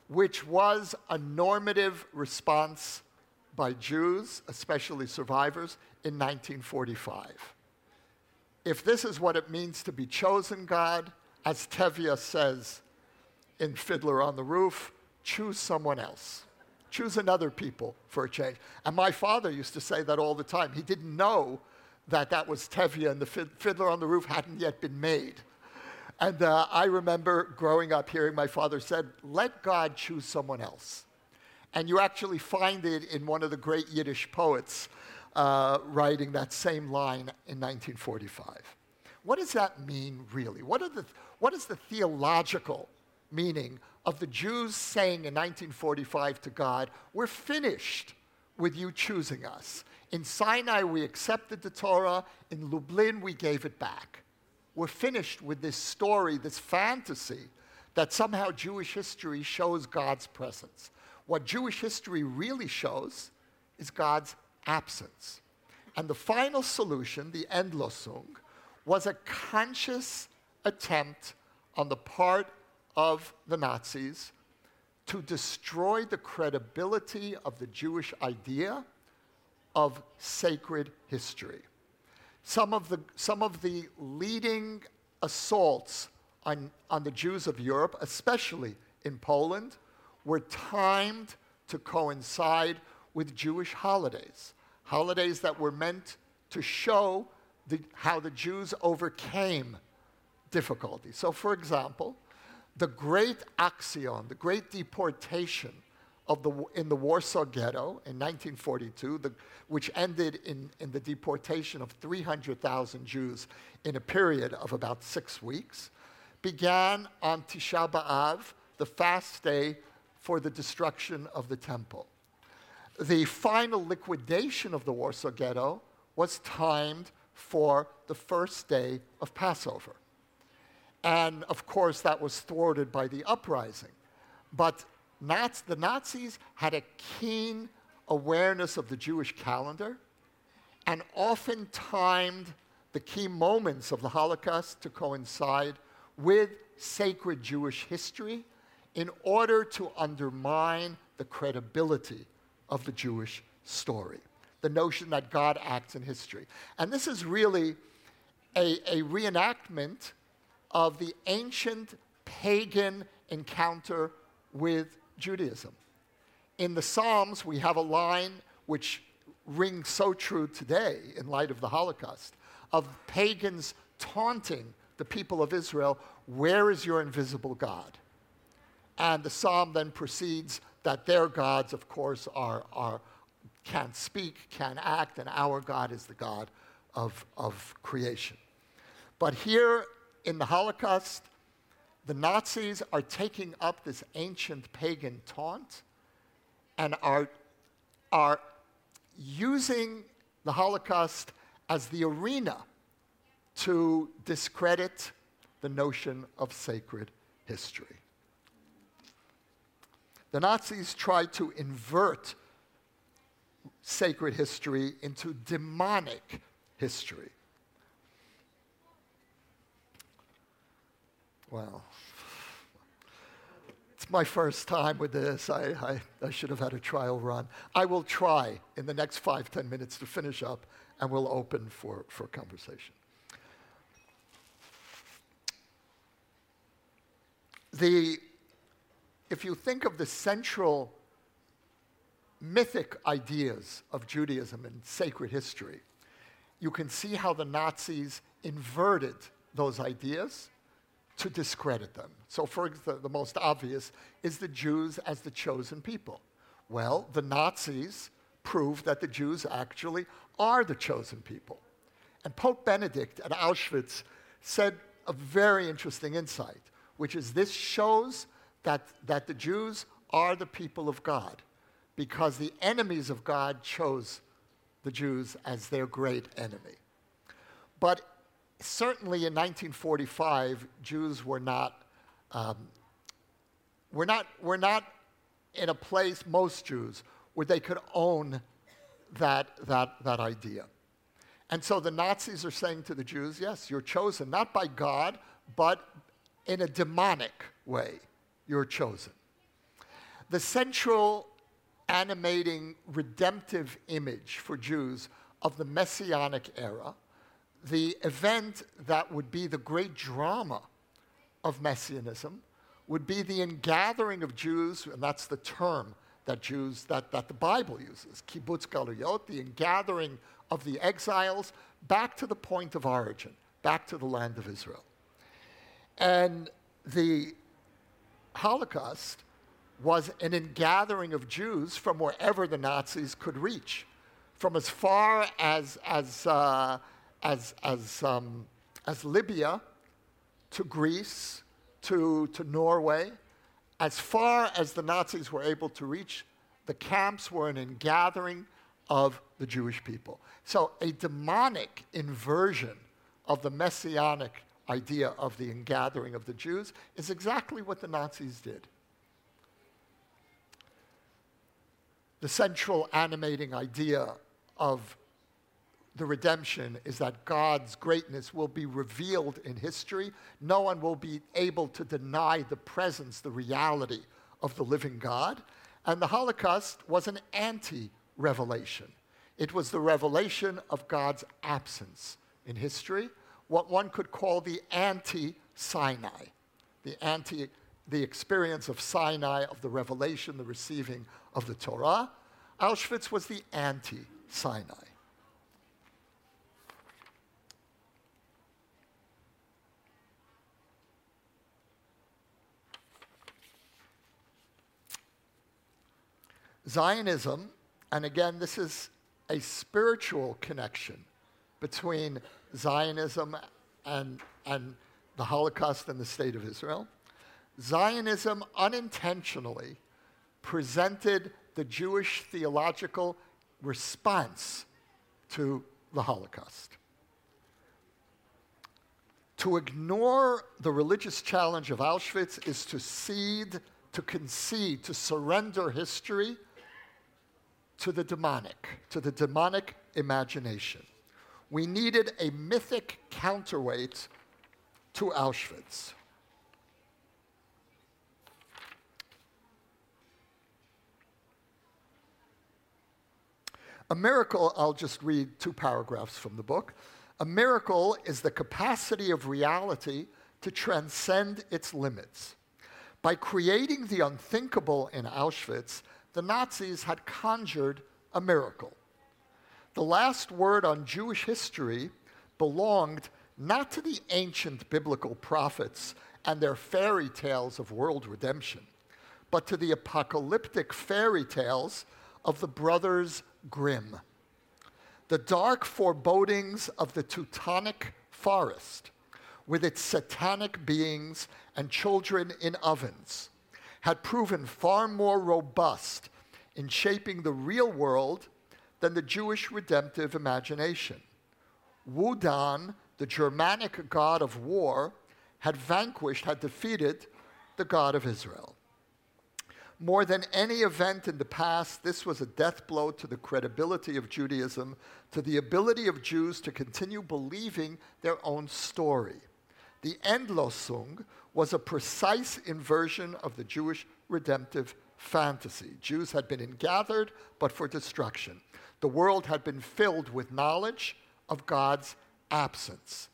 which was a normative response by Jews, especially survivors, in 1945. If this is what it means to be chosen God, as Tevye says in Fiddler on the Roof, choose someone else. Choose another people for a change. And my father used to say that all the time. He didn't know that that was Tevye and the Fiddler on the Roof hadn't yet been made. And uh, I remember growing up hearing my father said, let God choose someone else. And you actually find it in one of the great Yiddish poets uh, writing that same line in 1945. What does that mean, really? What, are the, what is the theological meaning of the Jews saying in 1945 to God, We're finished with you choosing us? In Sinai, we accepted the Torah. In Lublin, we gave it back. We're finished with this story, this fantasy that somehow Jewish history shows God's presence. What Jewish history really shows is God's absence. And the final solution, the Endlösung, was a conscious attempt on the part of the Nazis to destroy the credibility of the Jewish idea of sacred history. Some of the, some of the leading assaults on, on the Jews of Europe, especially in Poland, were timed to coincide with Jewish holidays, holidays that were meant to show the, how the Jews overcame difficulty. So, for example, the great Aktion, the great deportation of the, in the Warsaw Ghetto in 1942, the, which ended in, in the deportation of 300,000 Jews in a period of about six weeks, began on Tisha B'Av, the fast day for the destruction of the temple. The final liquidation of the Warsaw Ghetto was timed for the first day of Passover. And of course, that was thwarted by the uprising. But the Nazis had a keen awareness of the Jewish calendar and often timed the key moments of the Holocaust to coincide with sacred Jewish history in order to undermine the credibility of the Jewish story, the notion that God acts in history. And this is really a, a reenactment of the ancient pagan encounter with Judaism. In the Psalms, we have a line which rings so true today in light of the Holocaust of pagans taunting the people of Israel, Where is your invisible God? And the psalm then proceeds that their gods, of course, are, are, can speak, can act, and our God is the God of, of creation. But here in the Holocaust, the Nazis are taking up this ancient pagan taunt and are, are using the Holocaust as the arena to discredit the notion of sacred history. The Nazis tried to invert sacred history into demonic history. Well, it's my first time with this. I, I, I, should have had a trial run. I will try in the next five, ten minutes to finish up, and we'll open for, for conversation. The, if you think of the central mythic ideas of Judaism and sacred history, you can see how the Nazis inverted those ideas to discredit them. So, for the, the most obvious is the Jews as the chosen people. Well, the Nazis proved that the Jews actually are the chosen people. And Pope Benedict at Auschwitz said a very interesting insight, which is this shows that, that the Jews are the people of God because the enemies of God chose the Jews as their great enemy. But certainly in 1945, Jews were not, um, were not, were not in a place, most Jews, where they could own that, that, that idea. And so the Nazis are saying to the Jews, yes, you're chosen, not by God, but in a demonic way, you're chosen. The central animating redemptive image for Jews of the Messianic era the event that would be the great drama of Messianism would be the ingathering of Jews, and that's the term that Jews, that, that the Bible uses, kibbutz galuyot, the ingathering of the exiles back to the point of origin, back to the land of Israel. And the Holocaust was an ingathering of Jews from wherever the Nazis could reach, from as far as, as, uh, as, as, um, as Libya to Greece to, to Norway. As far as the Nazis were able to reach, the camps were an ingathering of the Jewish people. So, a demonic inversion of the messianic idea of the ingathering of the Jews is exactly what the Nazis did. The central animating idea of the redemption is that God's greatness will be revealed in history. No one will be able to deny the presence, the reality of the living God. And the Holocaust was an anti revelation. It was the revelation of God's absence in history, what one could call the anti Sinai, the anti the experience of Sinai, of the revelation, the receiving of the Torah. Auschwitz was the anti Sinai. Zionism, and again, this is a spiritual connection between Zionism and, and the Holocaust and the state of Israel. Zionism unintentionally presented the Jewish theological response to the Holocaust. To ignore the religious challenge of Auschwitz is to cede, to concede, to surrender history to the demonic, to the demonic imagination. We needed a mythic counterweight to Auschwitz. A miracle, I'll just read two paragraphs from the book. A miracle is the capacity of reality to transcend its limits. By creating the unthinkable in Auschwitz, the Nazis had conjured a miracle. The last word on Jewish history belonged not to the ancient biblical prophets and their fairy tales of world redemption, but to the apocalyptic fairy tales of the brothers Grimm. The dark forebodings of the Teutonic forest, with its satanic beings and children in ovens, had proven far more robust in shaping the real world than the Jewish redemptive imagination. Wodan, the Germanic god of war, had vanquished, had defeated the God of Israel. More than any event in the past, this was a death blow to the credibility of Judaism, to the ability of Jews to continue believing their own story. The Endlösung was a precise inversion of the Jewish redemptive fantasy. Jews had been ingathered, but for destruction. The world had been filled with knowledge of God's absence,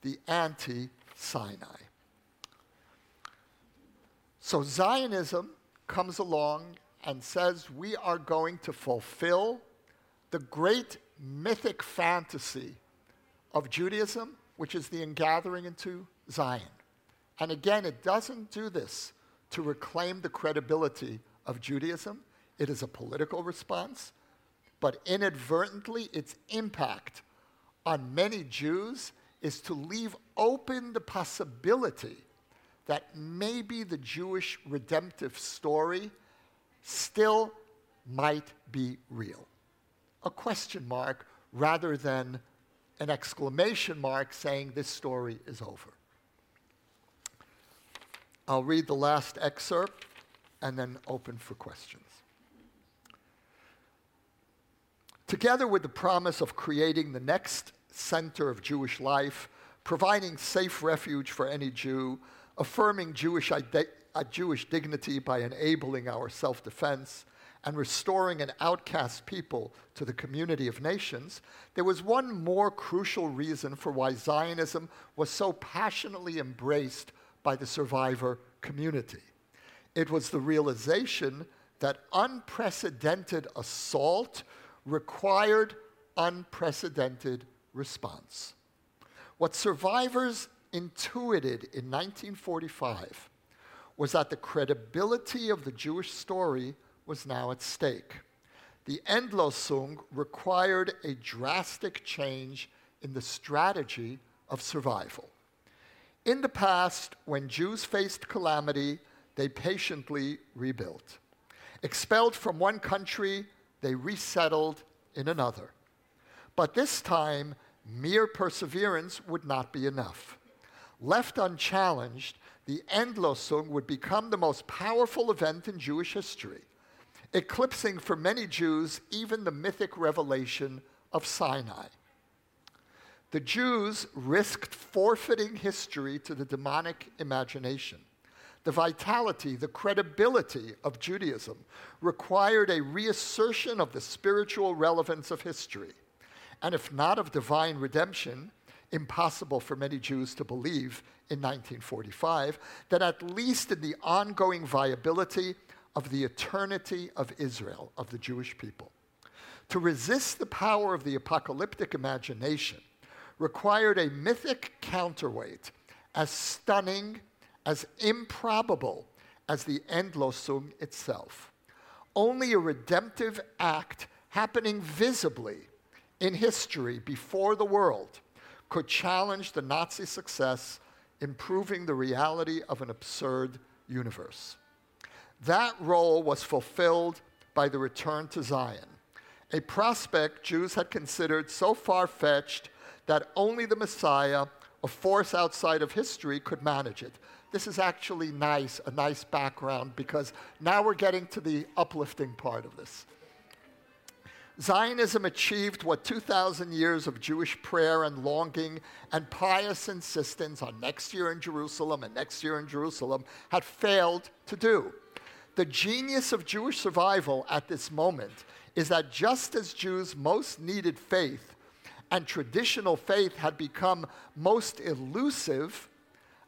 the anti Sinai. So Zionism comes along and says we are going to fulfill the great mythic fantasy of Judaism, which is the ingathering into Zion. And again, it doesn't do this to reclaim the credibility of Judaism. It is a political response, but inadvertently, its impact on many Jews is to leave open the possibility that maybe the Jewish redemptive story still might be real. A question mark rather than an exclamation mark saying this story is over. I'll read the last excerpt and then open for questions. Together with the promise of creating the next center of Jewish life, providing safe refuge for any Jew, affirming Jewish, ide- Jewish dignity by enabling our self defense, and restoring an outcast people to the community of nations, there was one more crucial reason for why Zionism was so passionately embraced by the survivor community. It was the realization that unprecedented assault required unprecedented response. What survivors intuited in 1945 was that the credibility of the Jewish story was now at stake. The Endlösung required a drastic change in the strategy of survival. In the past, when Jews faced calamity, they patiently rebuilt. Expelled from one country, they resettled in another. But this time, mere perseverance would not be enough. Left unchallenged, the Endlösung would become the most powerful event in Jewish history, eclipsing for many Jews even the mythic revelation of Sinai. The Jews risked forfeiting history to the demonic imagination. The vitality, the credibility of Judaism required a reassertion of the spiritual relevance of history. And if not of divine redemption, impossible for many Jews to believe in 1945, that at least in the ongoing viability of the eternity of Israel, of the Jewish people. To resist the power of the apocalyptic imagination, required a mythic counterweight as stunning, as improbable as the Endlösung itself. Only a redemptive act happening visibly in history before the world could challenge the Nazi success in proving the reality of an absurd universe. That role was fulfilled by the return to Zion, a prospect Jews had considered so far fetched that only the Messiah, a force outside of history, could manage it. This is actually nice, a nice background, because now we're getting to the uplifting part of this. Zionism achieved what 2,000 years of Jewish prayer and longing and pious insistence on next year in Jerusalem and next year in Jerusalem had failed to do. The genius of Jewish survival at this moment is that just as Jews most needed faith and traditional faith had become most elusive,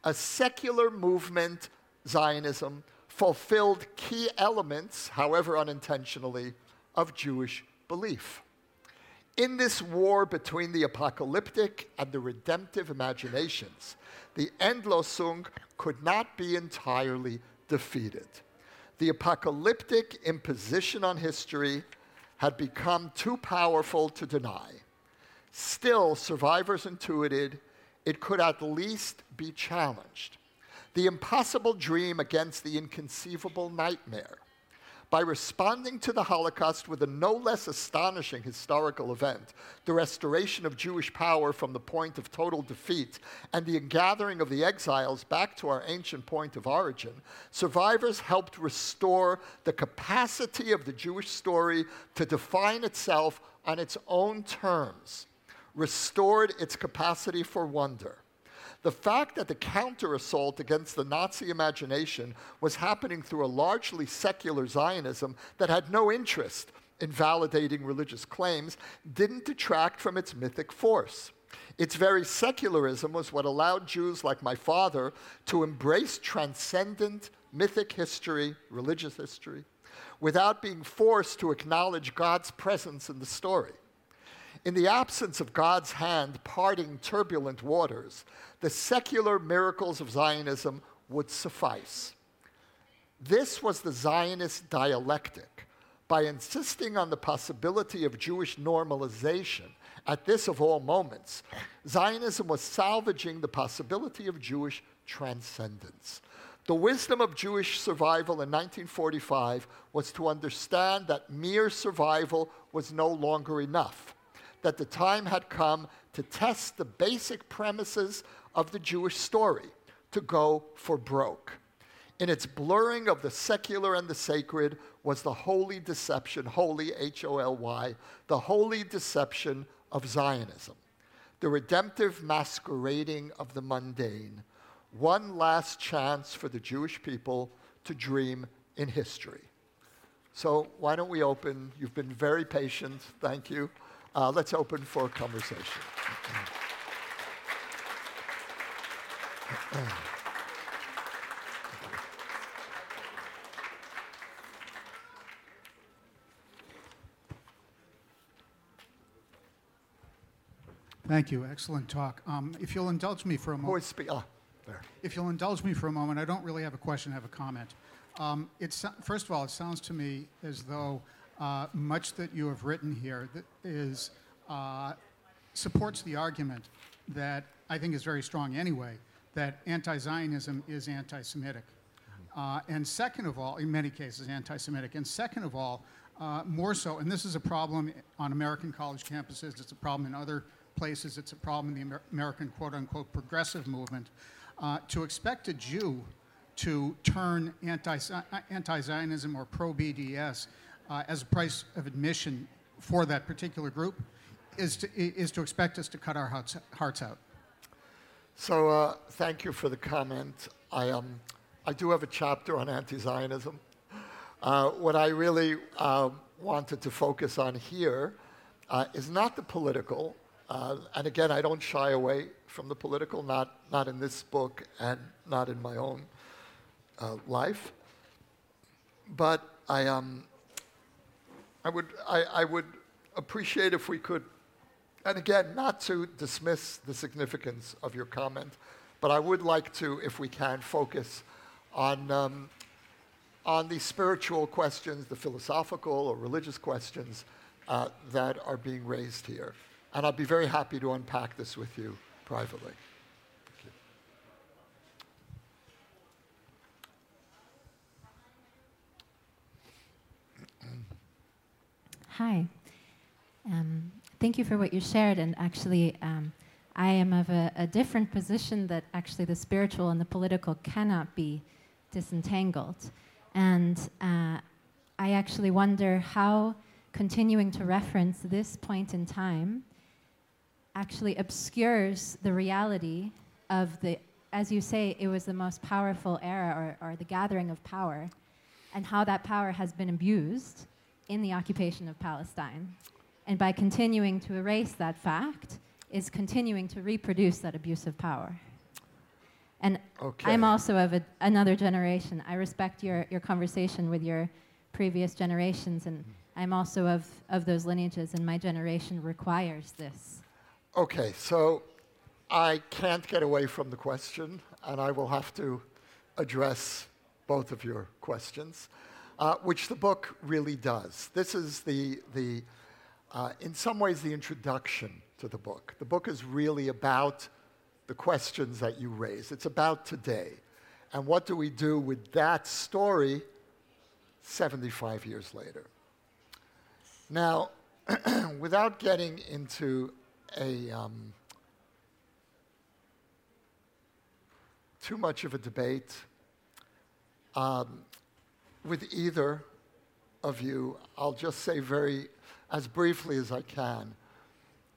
a secular movement, Zionism, fulfilled key elements, however unintentionally, of Jewish belief. In this war between the apocalyptic and the redemptive imaginations, the Endlösung could not be entirely defeated. The apocalyptic imposition on history had become too powerful to deny. Still, survivors intuited it could at least be challenged. The impossible dream against the inconceivable nightmare. By responding to the Holocaust with a no less astonishing historical event, the restoration of Jewish power from the point of total defeat, and the gathering of the exiles back to our ancient point of origin, survivors helped restore the capacity of the Jewish story to define itself on its own terms restored its capacity for wonder. The fact that the counter assault against the Nazi imagination was happening through a largely secular Zionism that had no interest in validating religious claims didn't detract from its mythic force. Its very secularism was what allowed Jews like my father to embrace transcendent mythic history, religious history, without being forced to acknowledge God's presence in the story. In the absence of God's hand parting turbulent waters, the secular miracles of Zionism would suffice. This was the Zionist dialectic. By insisting on the possibility of Jewish normalization at this of all moments, Zionism was salvaging the possibility of Jewish transcendence. The wisdom of Jewish survival in 1945 was to understand that mere survival was no longer enough that the time had come to test the basic premises of the Jewish story, to go for broke. In its blurring of the secular and the sacred was the holy deception, holy, H O L Y, the holy deception of Zionism, the redemptive masquerading of the mundane, one last chance for the Jewish people to dream in history. So, why don't we open? You've been very patient. Thank you. Uh, let's open for conversation. Thank you. Excellent talk. Um, if you'll indulge me for a moment. Ah. If you'll indulge me for a moment, I don't really have a question, I have a comment. Um, it's, first of all, it sounds to me as though uh, much that you have written here that is, uh, supports the argument that I think is very strong anyway, that anti Zionism is anti Semitic. Uh, and second of all, in many cases, anti Semitic. And second of all, uh, more so, and this is a problem on American college campuses, it's a problem in other places, it's a problem in the Amer- American quote unquote progressive movement. Uh, to expect a Jew to turn anti Zionism or pro BDS uh, as a price of admission for that particular group is to, is to expect us to cut our hearts, hearts out. So uh, thank you for the comment. I, um, I do have a chapter on anti-Zionism. Uh, what I really uh, wanted to focus on here uh, is not the political, uh, and again, I don't shy away from the political, not, not in this book and not in my own uh, life. But I, um, I, would, I, I would appreciate if we could and again, not to dismiss the significance of your comment, but I would like to, if we can, focus on, um, on the spiritual questions, the philosophical or religious questions uh, that are being raised here. And I'd be very happy to unpack this with you privately. Hi. Um, thank you for what you shared. And actually, um, I am of a, a, different position that actually the spiritual and the political cannot be disentangled. And uh, I actually wonder how continuing to reference this point in time actually obscures the reality of the, as you say, it was the most powerful era or, or the gathering of power, and how that power has been abused in the occupation of Palestine. And by continuing to erase that fact, is continuing to reproduce that abuse of power. And okay. I'm also of a, another generation. I respect your, your conversation with your previous generations, and I'm also of, of those lineages, and my generation requires this. Okay, so I can't get away from the question, and I will have to address both of your questions uh, which the book really does. This is the, the uh, in some ways, the introduction to the book. The book is really about the questions that you raise. It's about today. And what do we do with that story 75 years later? Now, [clears throat] without getting into a um, too much of a debate, um, with either of you, I'll just say very, as briefly as I can,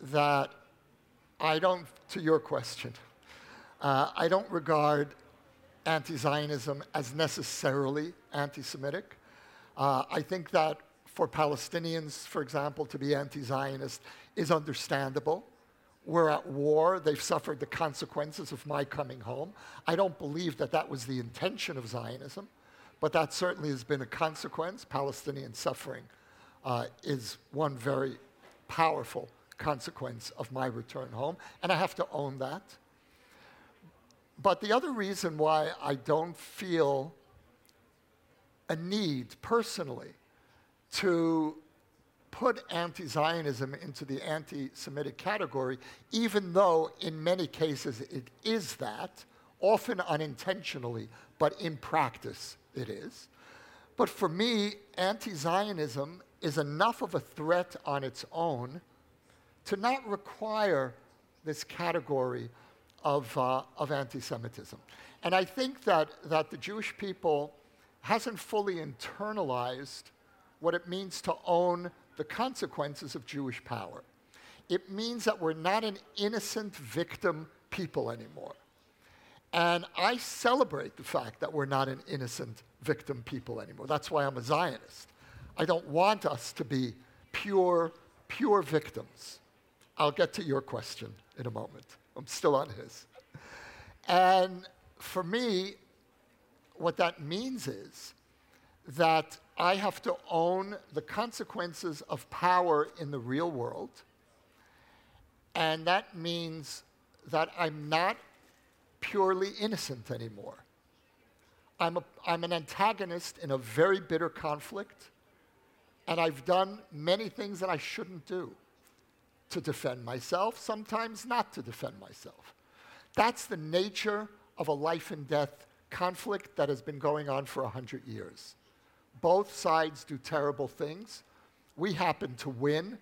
that I don't, to your question, uh, I don't regard anti Zionism as necessarily anti Semitic. Uh, I think that for Palestinians, for example, to be anti Zionist is understandable. We're at war. They've suffered the consequences of my coming home. I don't believe that that was the intention of Zionism. But that certainly has been a consequence. Palestinian suffering uh, is one very powerful consequence of my return home, and I have to own that. But the other reason why I don't feel a need personally to put anti Zionism into the anti Semitic category, even though in many cases it is that, often unintentionally, but in practice it is. But for me, anti Zionism is enough of a threat on its own to not require this category of, uh, of anti Semitism. And I think that, that the Jewish people hasn't fully internalized what it means to own the consequences of Jewish power. It means that we're not an innocent victim people anymore. And I celebrate the fact that we're not an innocent victim people anymore. That's why I'm a Zionist. I don't want us to be pure, pure victims. I'll get to your question in a moment. I'm still on his. And for me, what that means is that I have to own the consequences of power in the real world And that means that I'm not purely innocent anymore. I'm, a, I'm an antagonist in a very bitter conflict, and I've done many things that I shouldn't do to defend myself, sometimes not to defend myself. That's the nature of a life and death conflict that has been going on for 100 years. Both sides do terrible things. We happen to win,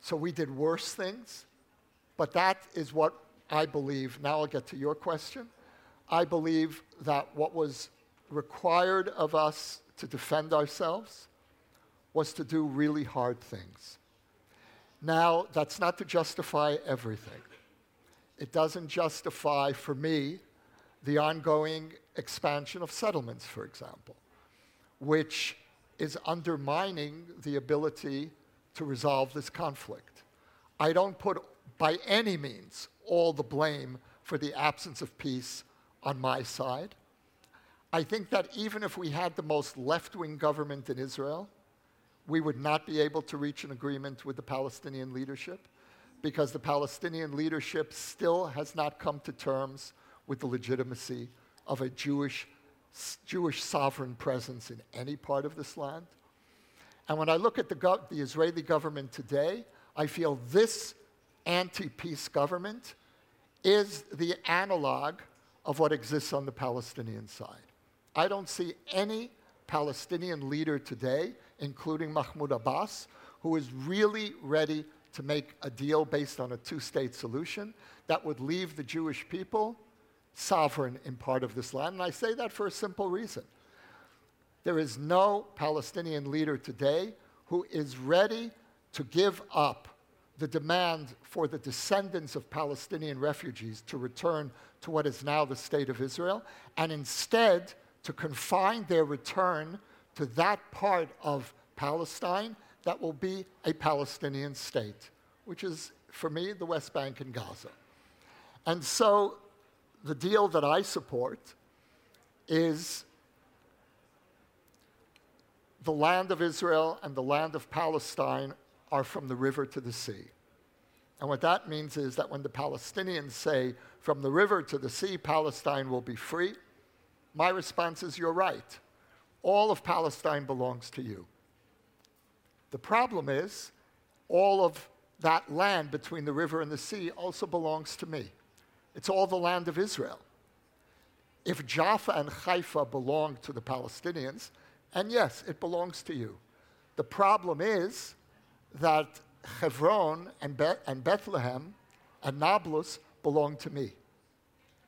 so we did worse things. But that is what I believe. Now I'll get to your question. I believe that what was required of us to defend ourselves was to do really hard things. Now, that's not to justify everything. It doesn't justify, for me, the ongoing expansion of settlements, for example, which is undermining the ability to resolve this conflict. I don't put, by any means, all the blame for the absence of peace on my side. I think that even if we had the most left wing government in Israel, we would not be able to reach an agreement with the Palestinian leadership because the Palestinian leadership still has not come to terms with the legitimacy of a Jewish, Jewish sovereign presence in any part of this land. And when I look at the, go- the Israeli government today, I feel this anti peace government is the analog of what exists on the Palestinian side. I don't see any Palestinian leader today, including Mahmoud Abbas, who is really ready to make a deal based on a two state solution that would leave the Jewish people sovereign in part of this land. And I say that for a simple reason. There is no Palestinian leader today who is ready to give up the demand for the descendants of Palestinian refugees to return to what is now the state of Israel, and instead to confine their return to that part of Palestine that will be a Palestinian state, which is, for me, the West Bank and Gaza. And so the deal that I support is the land of Israel and the land of Palestine are from the river to the sea. And what that means is that when the Palestinians say, from the river to the sea, Palestine will be free, my response is, you're right. All of Palestine belongs to you. The problem is, all of that land between the river and the sea also belongs to me. It's all the land of Israel. If Jaffa and Haifa belong to the Palestinians, and yes, it belongs to you. The problem is that Hebron and, Be- and Bethlehem and Nablus belong to me.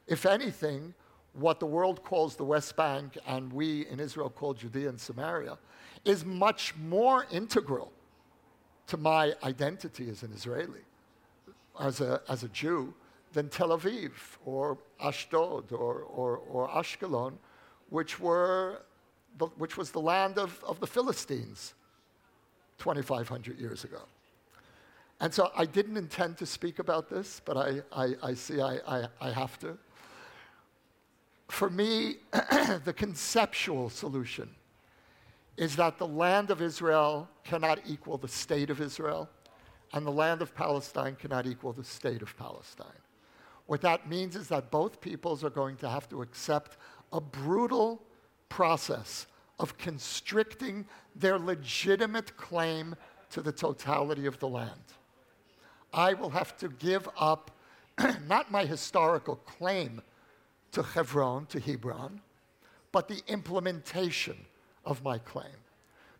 If anything, what the world calls the West Bank and we in Israel call Judea and Samaria is much more integral to my identity as an Israeli, as a, as a Jew, than Tel Aviv or Ashdod or, or, or Ashkelon, which, were the, which was the land of, of the Philistines 2,500 years ago. And so I didn't intend to speak about this, but I, I, I see I, I, I have to. For me, [clears throat] the conceptual solution is that the land of Israel cannot equal the state of Israel, and the land of Palestine cannot equal the state of Palestine. What that means is that both peoples are going to have to accept a brutal process of constricting their legitimate claim to the totality of the land. I will have to give up [clears throat] not my historical claim to Hebron, to Hebron, but the implementation of my claim.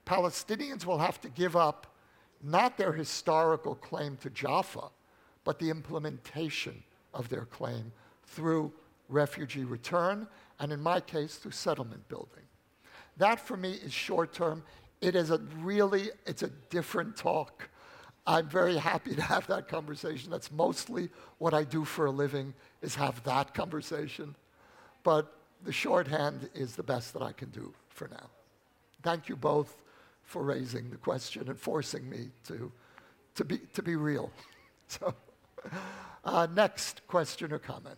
Palestinians will have to give up not their historical claim to Jaffa, but the implementation of their claim through refugee return, and in my case, through settlement building. That for me is short term. It is a really, it's a different talk I'm very happy to have that conversation. That's mostly what I do for a living is have that conversation. But the shorthand is the best that I can do for now. Thank you both for raising the question and forcing me to, to, be, to be real. [laughs] So, uh, next question or comment.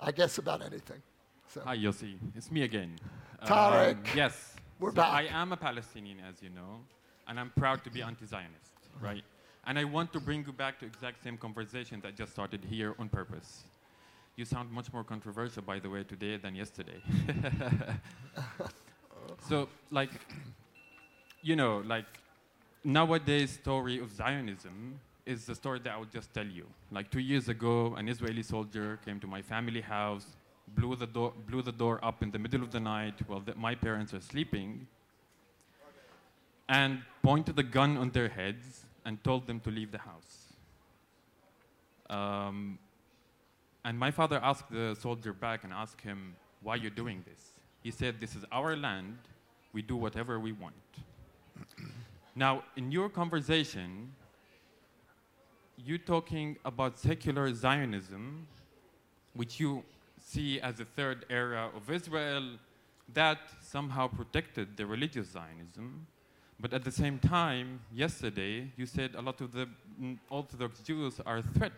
I guess about anything. So. Hi, Yossi. It's me again. Tarek. Um, yes. We're so back. I am a Palestinian, as you know, and I'm proud to be anti Zionist, uh-huh. right? And I want to bring you back to exact same conversation that just started here on purpose. You sound much more controversial, by the way, today than yesterday. [laughs] so, like, you know, like, nowadays story of Zionism is the story that I would just tell you. Like two years ago, an Israeli soldier came to my family house, blew the door, blew the door up in the middle of the night while the, my parents were sleeping, and pointed a gun on their heads and told them to leave the house. Um, and my father asked the soldier back and asked him, Why are you doing this? He said, This is our land. We do whatever we want. [clears throat] now, in your conversation, you're talking about secular Zionism, which you see as a third era of Israel that somehow protected the religious Zionism. But at the same time, yesterday, you said a lot of the Orthodox Jews are a threat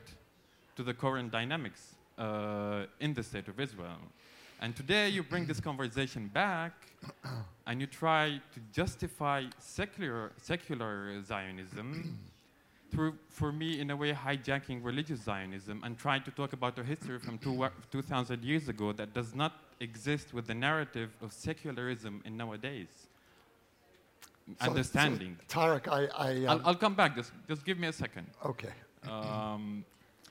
to the current dynamics uh, in the state of Israel. And today you bring this conversation back [coughs] and you try to justify secular, secular Zionism through, for me, in a way, hijacking religious Zionism and trying to talk about a history from two, 2,000 years ago that does not exist with the narrative of secularism in nowadays so understanding. So, Tarek, I, I um, I'll, I'll, come back. Just, just give me a second. Okay. Um,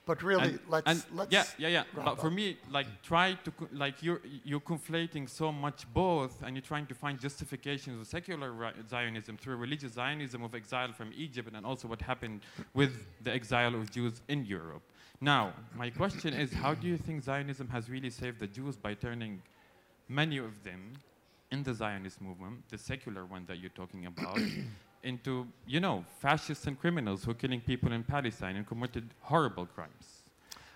but really, and, let's, and let's yeah, yeah, yeah. But for me, like, try to like you're you're conflating so much both, and you're trying to find justifications of secular Zionism through religious Zionism of exile from Egypt, and also what happened with the exile of Jews in Europe. Now, my question is, how do you think Zionism has really saved the Jews by turning many of them in the Zionist movement, the secular one that you're talking about, into, you know, fascists and criminals who are killing people in Palestine and committed horrible crimes.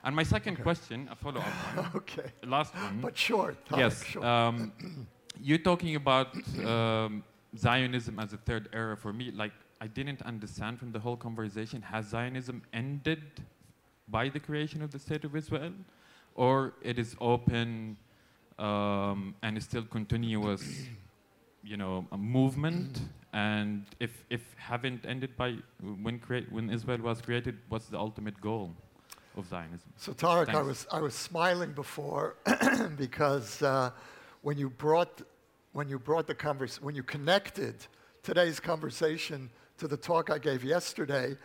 And my second okay. question, a follow-up [laughs] one, okay. last one. But short. yes. Short. Um, you're talking about um, Zionism as a third era for me. Like, I didn't understand from the whole conversation, has Zionism ended by the creation of the State of Israel? Or it is open um, and is still continuous, you know, a movement. And if, if haven't ended by when, create, when Israel was created, what's the ultimate goal of Zionism? So Tarek, I was, I was smiling before [clears throat] because uh, when you brought when you brought the convers- when you connected today's conversation to the talk I gave yesterday,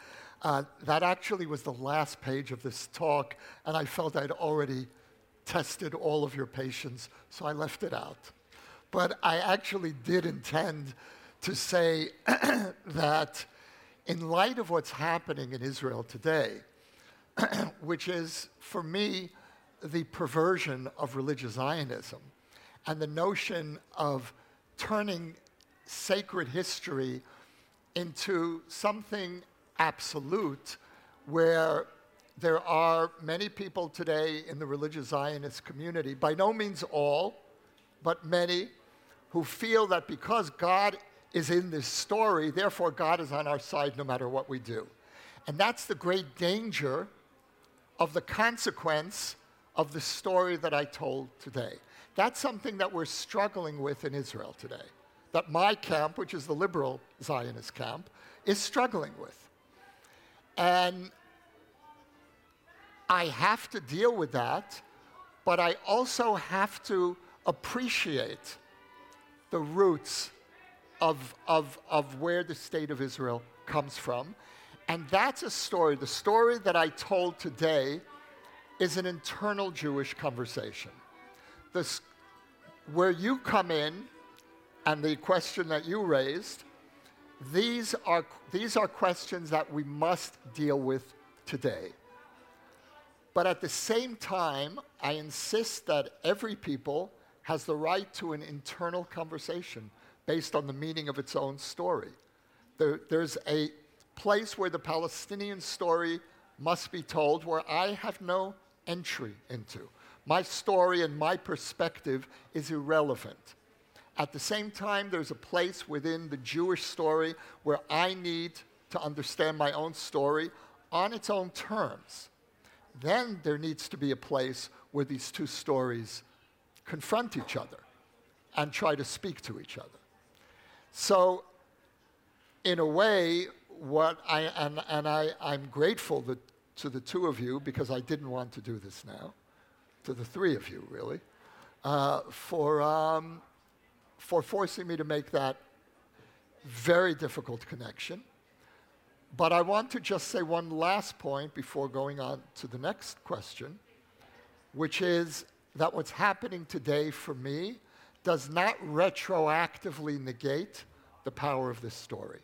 uh, that actually was the last page of this talk, and I felt I'd already tested all of your patience, so I left it out. But I actually did intend to say [clears throat] that in light of what's happening in Israel today, [clears throat] which is, for me, the perversion of religious Zionism and the notion of turning sacred history into something absolute where there are many people today in the religious Zionist community, by no means all, but many, who feel that because God is in this story, therefore God is on our side no matter what we do. And that's the great danger of the consequence of the story that I told today. That's something that we're struggling with in Israel today, that my camp, which is the liberal Zionist camp, is struggling with. And I have to deal with that, but I also have to appreciate the roots of, of, of where the state of Israel comes from. And that's a story. The story that I told today is an internal Jewish conversation. This, where you come in, and the question that you raised, these are, these are questions that we must deal with today. But at the same time, I insist that every people has the right to an internal conversation based on the meaning of its own story. There, there's a place where the Palestinian story must be told where I have no entry into. My story and my perspective is irrelevant. At the same time, there's a place within the Jewish story where I need to understand my own story on its own terms then there needs to be a place where these two stories confront each other and try to speak to each other. So, in a way, what I, and, and I, I'm grateful that, to the two of you, because I didn't want to do this now, to the three of you, really, uh, for, um, for forcing me to make that very difficult connection. But I want to just say one last point before going on to the next question, which is that what's happening today for me does not retroactively negate the power of this story.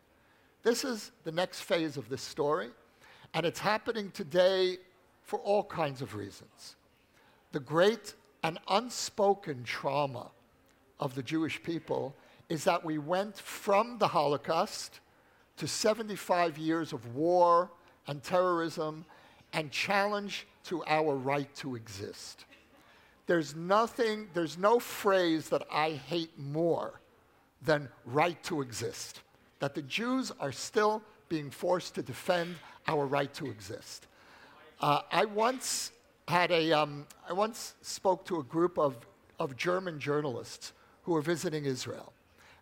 This is the next phase of this story, and it's happening today for all kinds of reasons. The great and unspoken trauma of the Jewish people is that we went from the Holocaust to 75 years of war and terrorism and challenge to our right to exist. There's nothing, there's no phrase that I hate more than right to exist. That the Jews are still being forced to defend our right to exist. Uh, I once had a, um, I once spoke to a group of, of German journalists who were visiting Israel.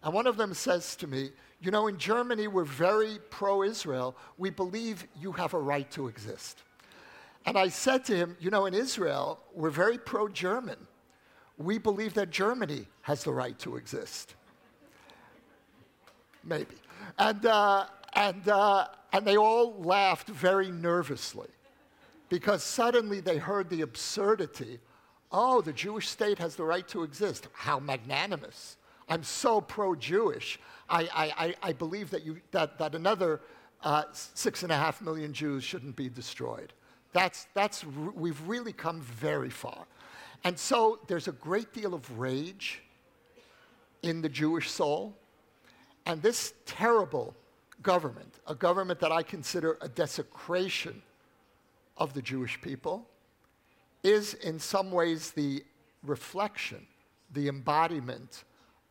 And one of them says to me, You know, in Germany, we're very pro Israel. We believe you have a right to exist. And I said to him, You know, in Israel, we're very pro German. We believe that Germany has the right to exist. Maybe. And, uh, and, uh, and they all laughed very nervously because suddenly they heard the absurdity oh, the Jewish state has the right to exist. How magnanimous. I'm so pro Jewish. I, I, I, believe that, you, that, that another uh, six and a half million Jews shouldn't be destroyed. That's, that's, we've really come very far. And so there's a great deal of rage in the Jewish soul. And this terrible government, a government that I consider a desecration of the Jewish people, is in some ways the reflection, the embodiment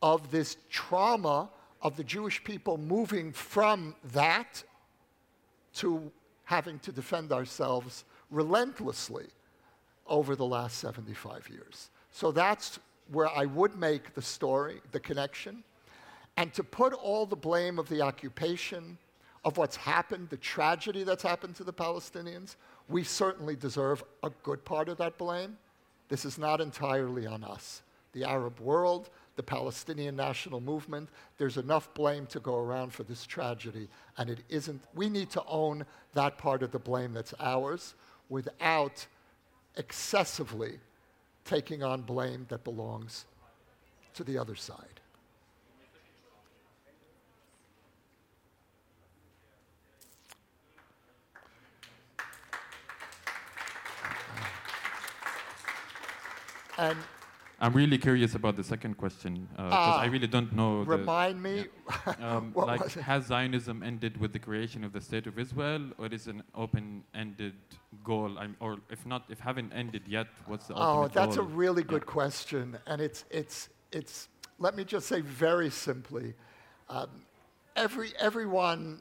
of this trauma of the Jewish people moving from that to having to defend ourselves relentlessly over the last 75 years. So that's where I would make the story, the connection. And to put all the blame of the occupation, of what's happened, the tragedy that's happened to the Palestinians, we certainly deserve a good part of that blame. This is not entirely on us. The Arab world, the Palestinian national movement. There's enough blame to go around for this tragedy, and it isn't. We need to own that part of the blame that's ours without excessively taking on blame that belongs to the other side. And I'm really curious about the second question because uh, I ah, really don't know. Remind the, me. Yeah. [laughs] Um, like, has Zionism ended with the creation of the state of Israel, or is it an open-ended goal? I'm, or if not, if haven't ended yet, what's the Oh, that's goal? a really good yeah. question, and it's it's it's. Let me just say very simply, um, every everyone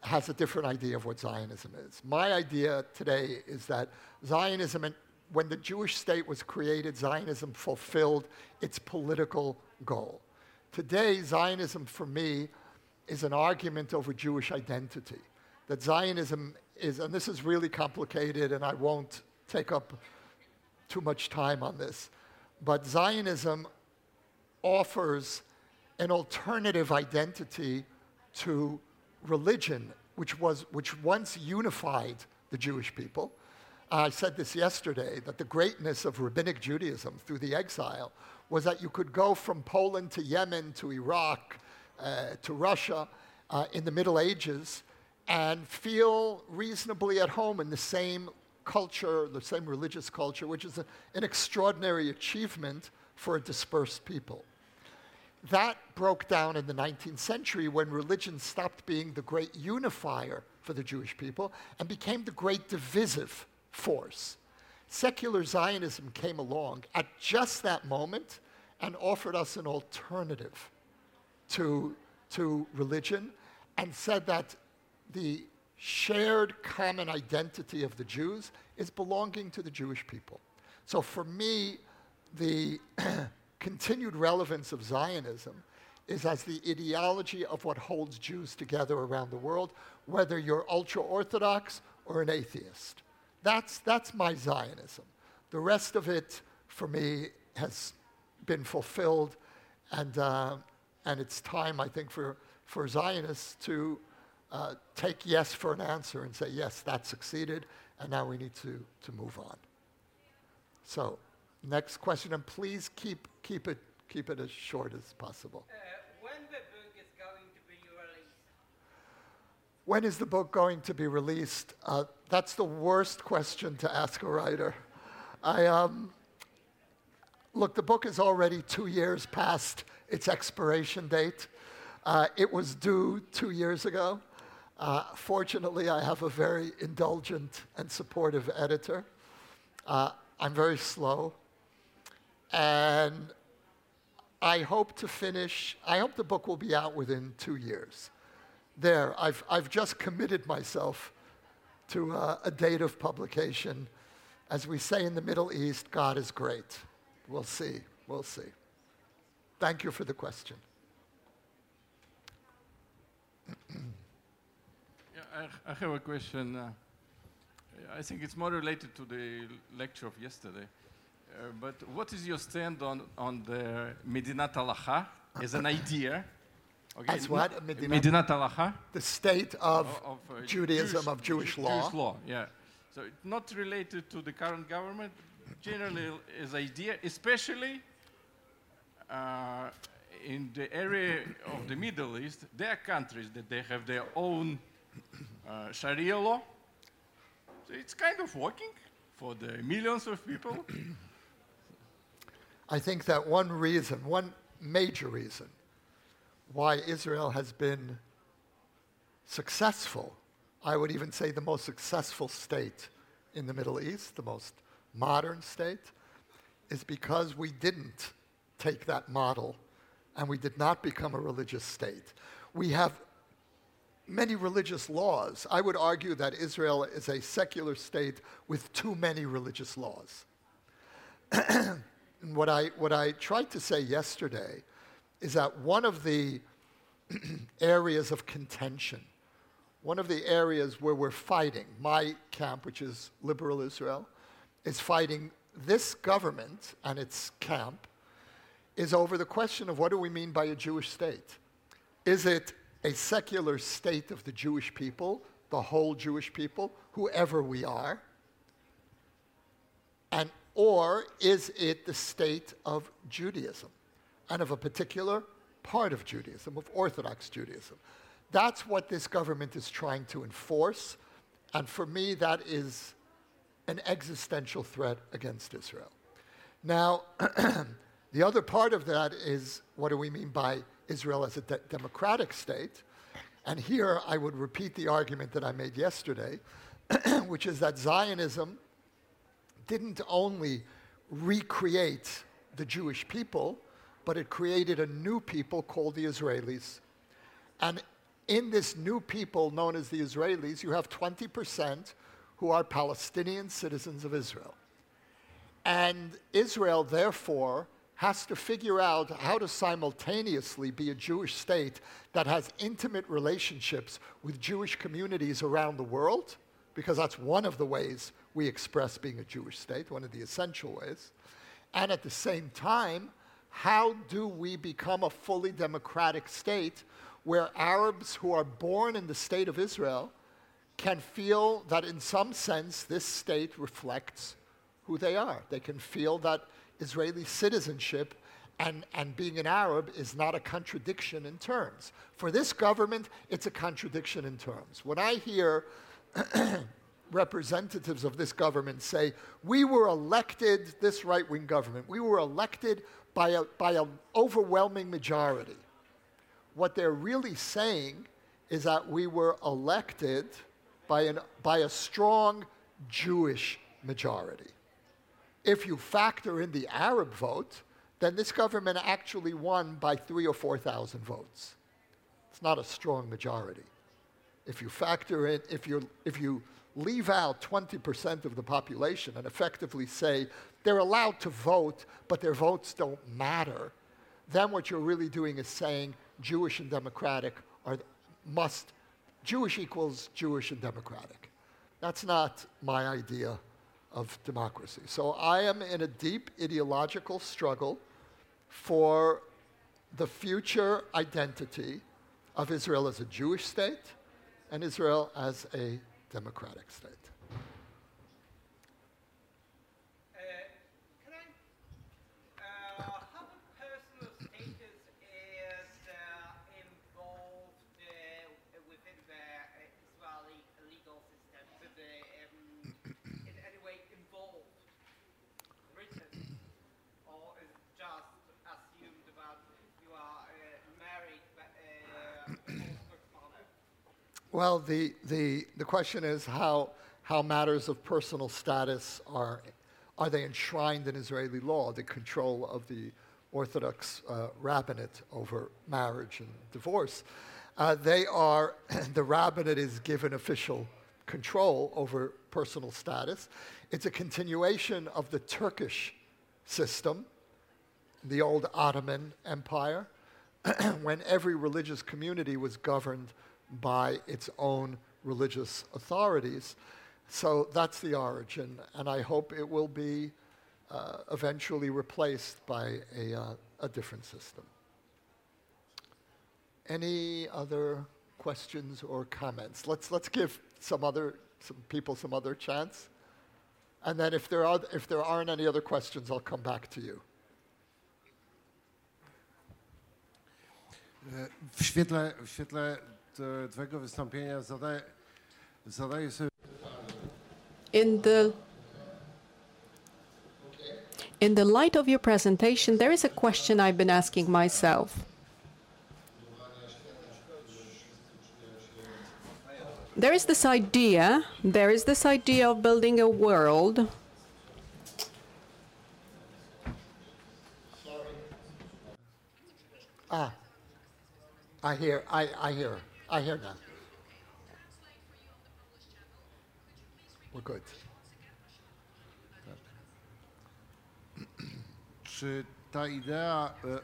has a different idea of what Zionism is. My idea today is that Zionism when the Jewish state was created, Zionism fulfilled its political goal. Today, Zionism for me is an argument over Jewish identity. That Zionism is, and this is really complicated, and I won't take up too much time on this, but Zionism offers an alternative identity to religion, which, was, which once unified the Jewish people I said this yesterday that the greatness of rabbinic Judaism through the exile was that you could go from Poland to Yemen to Iraq uh, to Russia uh, in the Middle Ages and feel reasonably at home in the same culture, the same religious culture, which is a, an extraordinary achievement for a dispersed people. That broke down in the 19th century when religion stopped being the great unifier for the Jewish people and became the great divisive force. Secular Zionism came along at just that moment and offered us an alternative to, to religion and said that the shared common identity of the Jews is belonging to the Jewish people. So for me, the [clears throat] continued relevance of Zionism is as the ideology of what holds Jews together around the world, whether you're ultra Orthodox or an atheist. That's, that's my Zionism. The rest of it, for me, has been fulfilled, and, uh, and it's time, I think, for, for Zionists to uh, take yes for an answer and say, yes, that succeeded, and now we need to, to move on. So, next question, and please keep, keep, it, keep it as short as possible. Uh, when the book is going to be released? When is the book going to be released? Uh, that's the worst question to ask a writer. I, um, look, the book is already two years past its expiration date. Uh, it was due two years ago. Uh, fortunately, I have a very indulgent and supportive editor. Uh, I'm very slow. And I hope to finish, I hope the book will be out within two years. There, I've, I've just committed myself to uh, a date of publication. As we say in the Middle East, God is great. We'll see. We'll see. Thank you for the question. Yeah, I, I have a question. Uh, I think it's more related to the lecture of yesterday. Uh, but what is your stand on, on the Medinat Halacha as an idea? Okay, As what? n- Medinat- Medinat Halacha? The state of, of uh, Judaism, of Jewish law. Jewish law, yeah. So it's not related to the current government, generally as idea, especially uh, in the area of the Middle East, there are countries that they have their own uh, Sharia law. So it's kind of working for the millions of people. [coughs] I think that one reason, one major reason, why Israel has been successful, I would even say the most successful state in the Middle East, the most modern state, is because we didn't take that model and we did not become a religious state. We have many religious laws. I would argue that Israel is a secular state with too many religious laws. [clears throat] And what I, what I tried to say yesterday is that one of the [clears throat] areas of contention, one of the areas where we're fighting, my camp, which is liberal Israel, is fighting this government and its camp, is over the question of what do we mean by a Jewish state? Is it a secular state of the Jewish people, the whole Jewish people, whoever we are? And or is it the state of Judaism and of a particular part of Judaism, of Orthodox Judaism? That's what this government is trying to enforce. And for me, that is an existential threat against Israel. Now, [clears throat] the other part of that is what do we mean by Israel as a de- democratic state? And here I would repeat the argument that I made yesterday, [clears throat] which is that Zionism didn't only recreate the Jewish people, but it created a new people called the Israelis. And in this new people known as the Israelis, you have 20% who are Palestinian citizens of Israel. And Israel, therefore, has to figure out how to simultaneously be a Jewish state that has intimate relationships with Jewish communities around the world, because that's one of the ways we express being a Jewish state, one of the essential ways. And at the same time, how do we become a fully democratic state where Arabs who are born in the state of Israel can feel that in some sense this state reflects who they are? They can feel that Israeli citizenship and, and being an Arab is not a contradiction in terms. For this government, it's a contradiction in terms. When I hear [clears throat] representatives of this government say, we were elected, this right wing government, we were elected by an by a overwhelming majority. What they're really saying is that we were elected by, an, by a strong Jewish majority. If you factor in the Arab vote, then this government actually won by three or 4,000 votes. It's not a strong majority. If you factor in, if, you if you leave out 20% of the population and effectively say they're allowed to vote, but their votes don't matter, then what you're really doing is saying Jewish and democratic are must Jewish equals Jewish and democratic. That's not my idea of democracy. So I am in a deep ideological struggle for the future identity of Israel as a Jewish state and Israel as a democratic state. Uh, can I? Uh, how the personal status is uh, involved uh, within the uh, Israeli legal system? Is it um, in any way involved, written, or is it just assumed that you are uh, married but, uh, with father? Well, the, the, the question is how, how matters of personal status are, are they enshrined in Israeli law, the control of the Orthodox uh, rabbinate over marriage and divorce. Uh, they are, [clears throat] the rabbinate is given official control over personal status. It's a continuation of the Turkish system, the old Ottoman Empire, [clears throat] when every religious community was governed by its own religious authorities. So that's the origin, and I hope it will be uh, eventually replaced by a, uh, a different system. Any other questions or comments? Let's, let's give some other some people some other chance. And then if there, are, if there aren't any other questions, I'll come back to you. W świetle, w świetle Twojego wystąpienia zadaję, zadaję sobie In the in the light of your presentation, there is a question I've been asking myself. There is this idea, there is this idea of building a world Ah, I hear, I, I hear, I hear now. We're good. Czy ta idea e,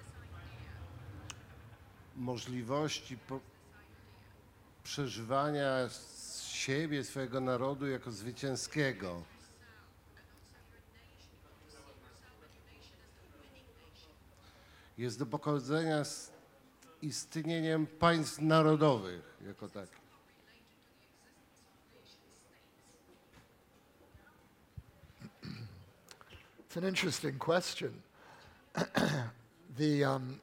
możliwości po, przeżywania siebie, swojego narodu jako zwycięskiego jest do pogodzenia z istnieniem państw narodowych jako? It's an interesting question. [clears throat] the, um,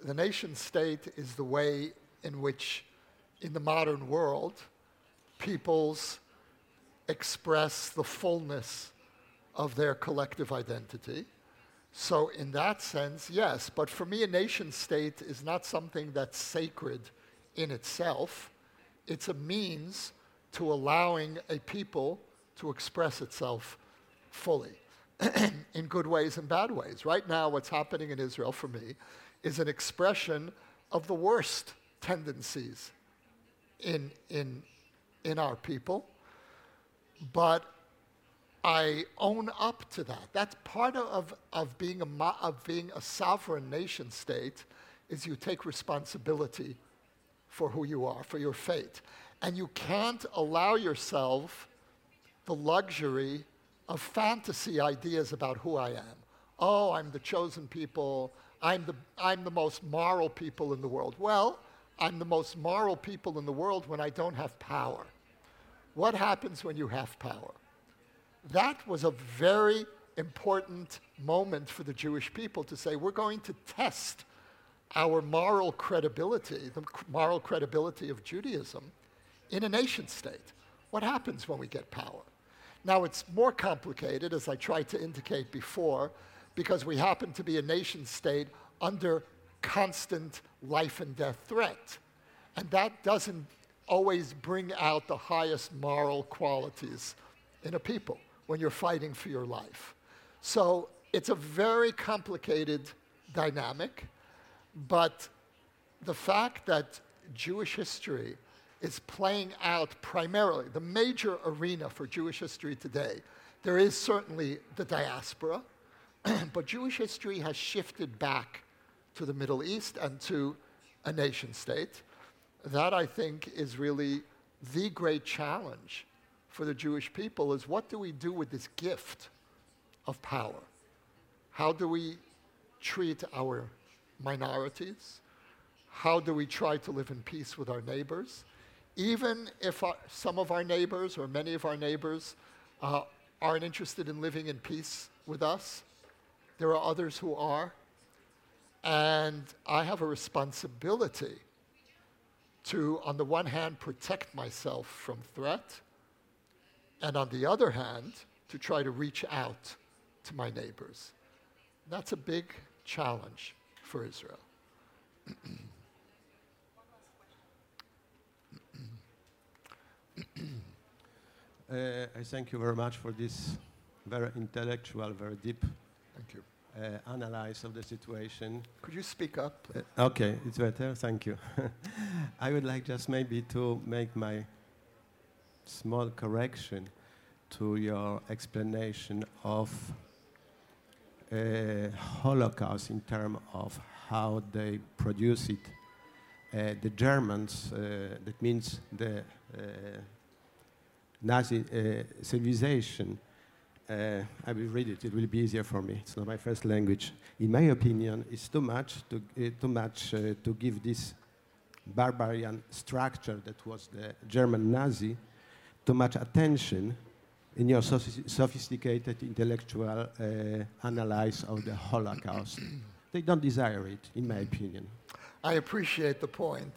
the nation state is the way in which, in the modern world, peoples express the fullness of their collective identity. So, in that sense, yes. But for me, a nation state is not something that's sacred in itself, it's a means to allowing a people to express itself fully [clears throat] in good ways and bad ways. Right now, what's happening in Israel for me is an expression of the worst tendencies in, in, in our people. But I own up to that. That's part of, of, being a, of being a sovereign nation state is you take responsibility for who you are, for your fate. And you can't allow yourself the luxury of fantasy ideas about who I am. Oh, I'm the chosen people. I'm the, I'm the most moral people in the world. Well, I'm the most moral people in the world when I don't have power. What happens when you have power? That was a very important moment for the Jewish people to say, we're going to test our moral credibility, the moral credibility of Judaism, in a nation state. What happens when we get power? Now, it's more complicated, as I tried to indicate before, because we happen to be a nation state under constant life and death threat. And that doesn't always bring out the highest moral qualities in a people when you're fighting for your life. So it's a very complicated dynamic, but the fact that Jewish history is playing out primarily, the major arena for Jewish history today, there is certainly the diaspora, [clears throat] but Jewish history has shifted back to the Middle East and to a nation state. That, I think, is really the great challenge for the Jewish people is what do we do with this gift of power? How do we treat our minorities? How do we try to live in peace with our neighbors? Even if our, some of our neighbors or many of our neighbors uh, aren't interested in living in peace with us, there are others who are. And I have a responsibility to, on the one hand, protect myself from threat, and on the other hand, to try to reach out to my neighbors. That's a big challenge for Israel. [clears throat] Uh, I thank you very much for this very intellectual, very deep Thank you. uh, analysis of the situation. Could you speak up? Uh, okay, it's better. Thank you. [laughs] I would like just maybe to make my small correction to your explanation of uh, Holocaust in terms of how they produce it. Uh, the Germans, uh, that means the uh, Nazi uh, civilization. Uh, I will read it. It will be easier for me. It's not my first language. In my opinion, it's too much to too much to give this barbarian structure that was the German Nazi too much attention in your sophisticated intellectual uh, analysis of the Holocaust. they don't desire it, in my opinion. I appreciate the point.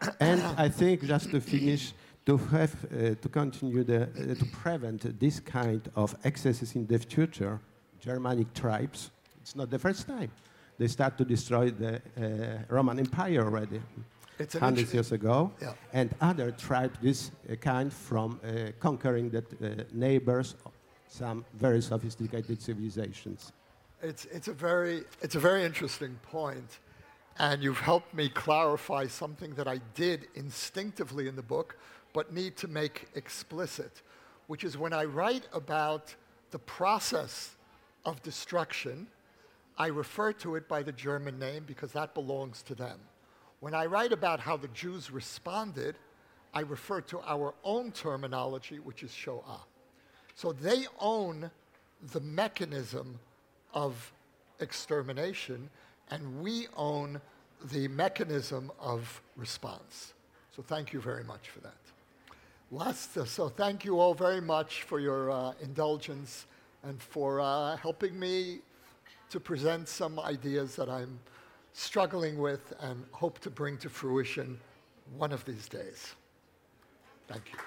[coughs] and I think just to finish, to have uh, to continue the uh, to prevent this kind of excesses in the future, Germanic tribes. It's not the first time they start to destroy the uh, Roman Empire already. It's hundreds years ago, Yeah. and other tribes this uh, kind from uh, conquering the uh, neighbors, some very sophisticated civilizations. It's, it's, a very, it's a very interesting point, and you've helped me clarify something that I did instinctively in the book, but need to make explicit, which is when I write about the process of destruction, I refer to it by the German name because that belongs to them. When I write about how the Jews responded, I refer to our own terminology, which is Shoah. So they own the mechanism of extermination, and we own the mechanism of response. So thank you very much for that. Last, uh, so thank you all very much for your uh, indulgence and for uh, helping me to present some ideas that I'm struggling with and hope to bring to fruition one of these days. Thank you.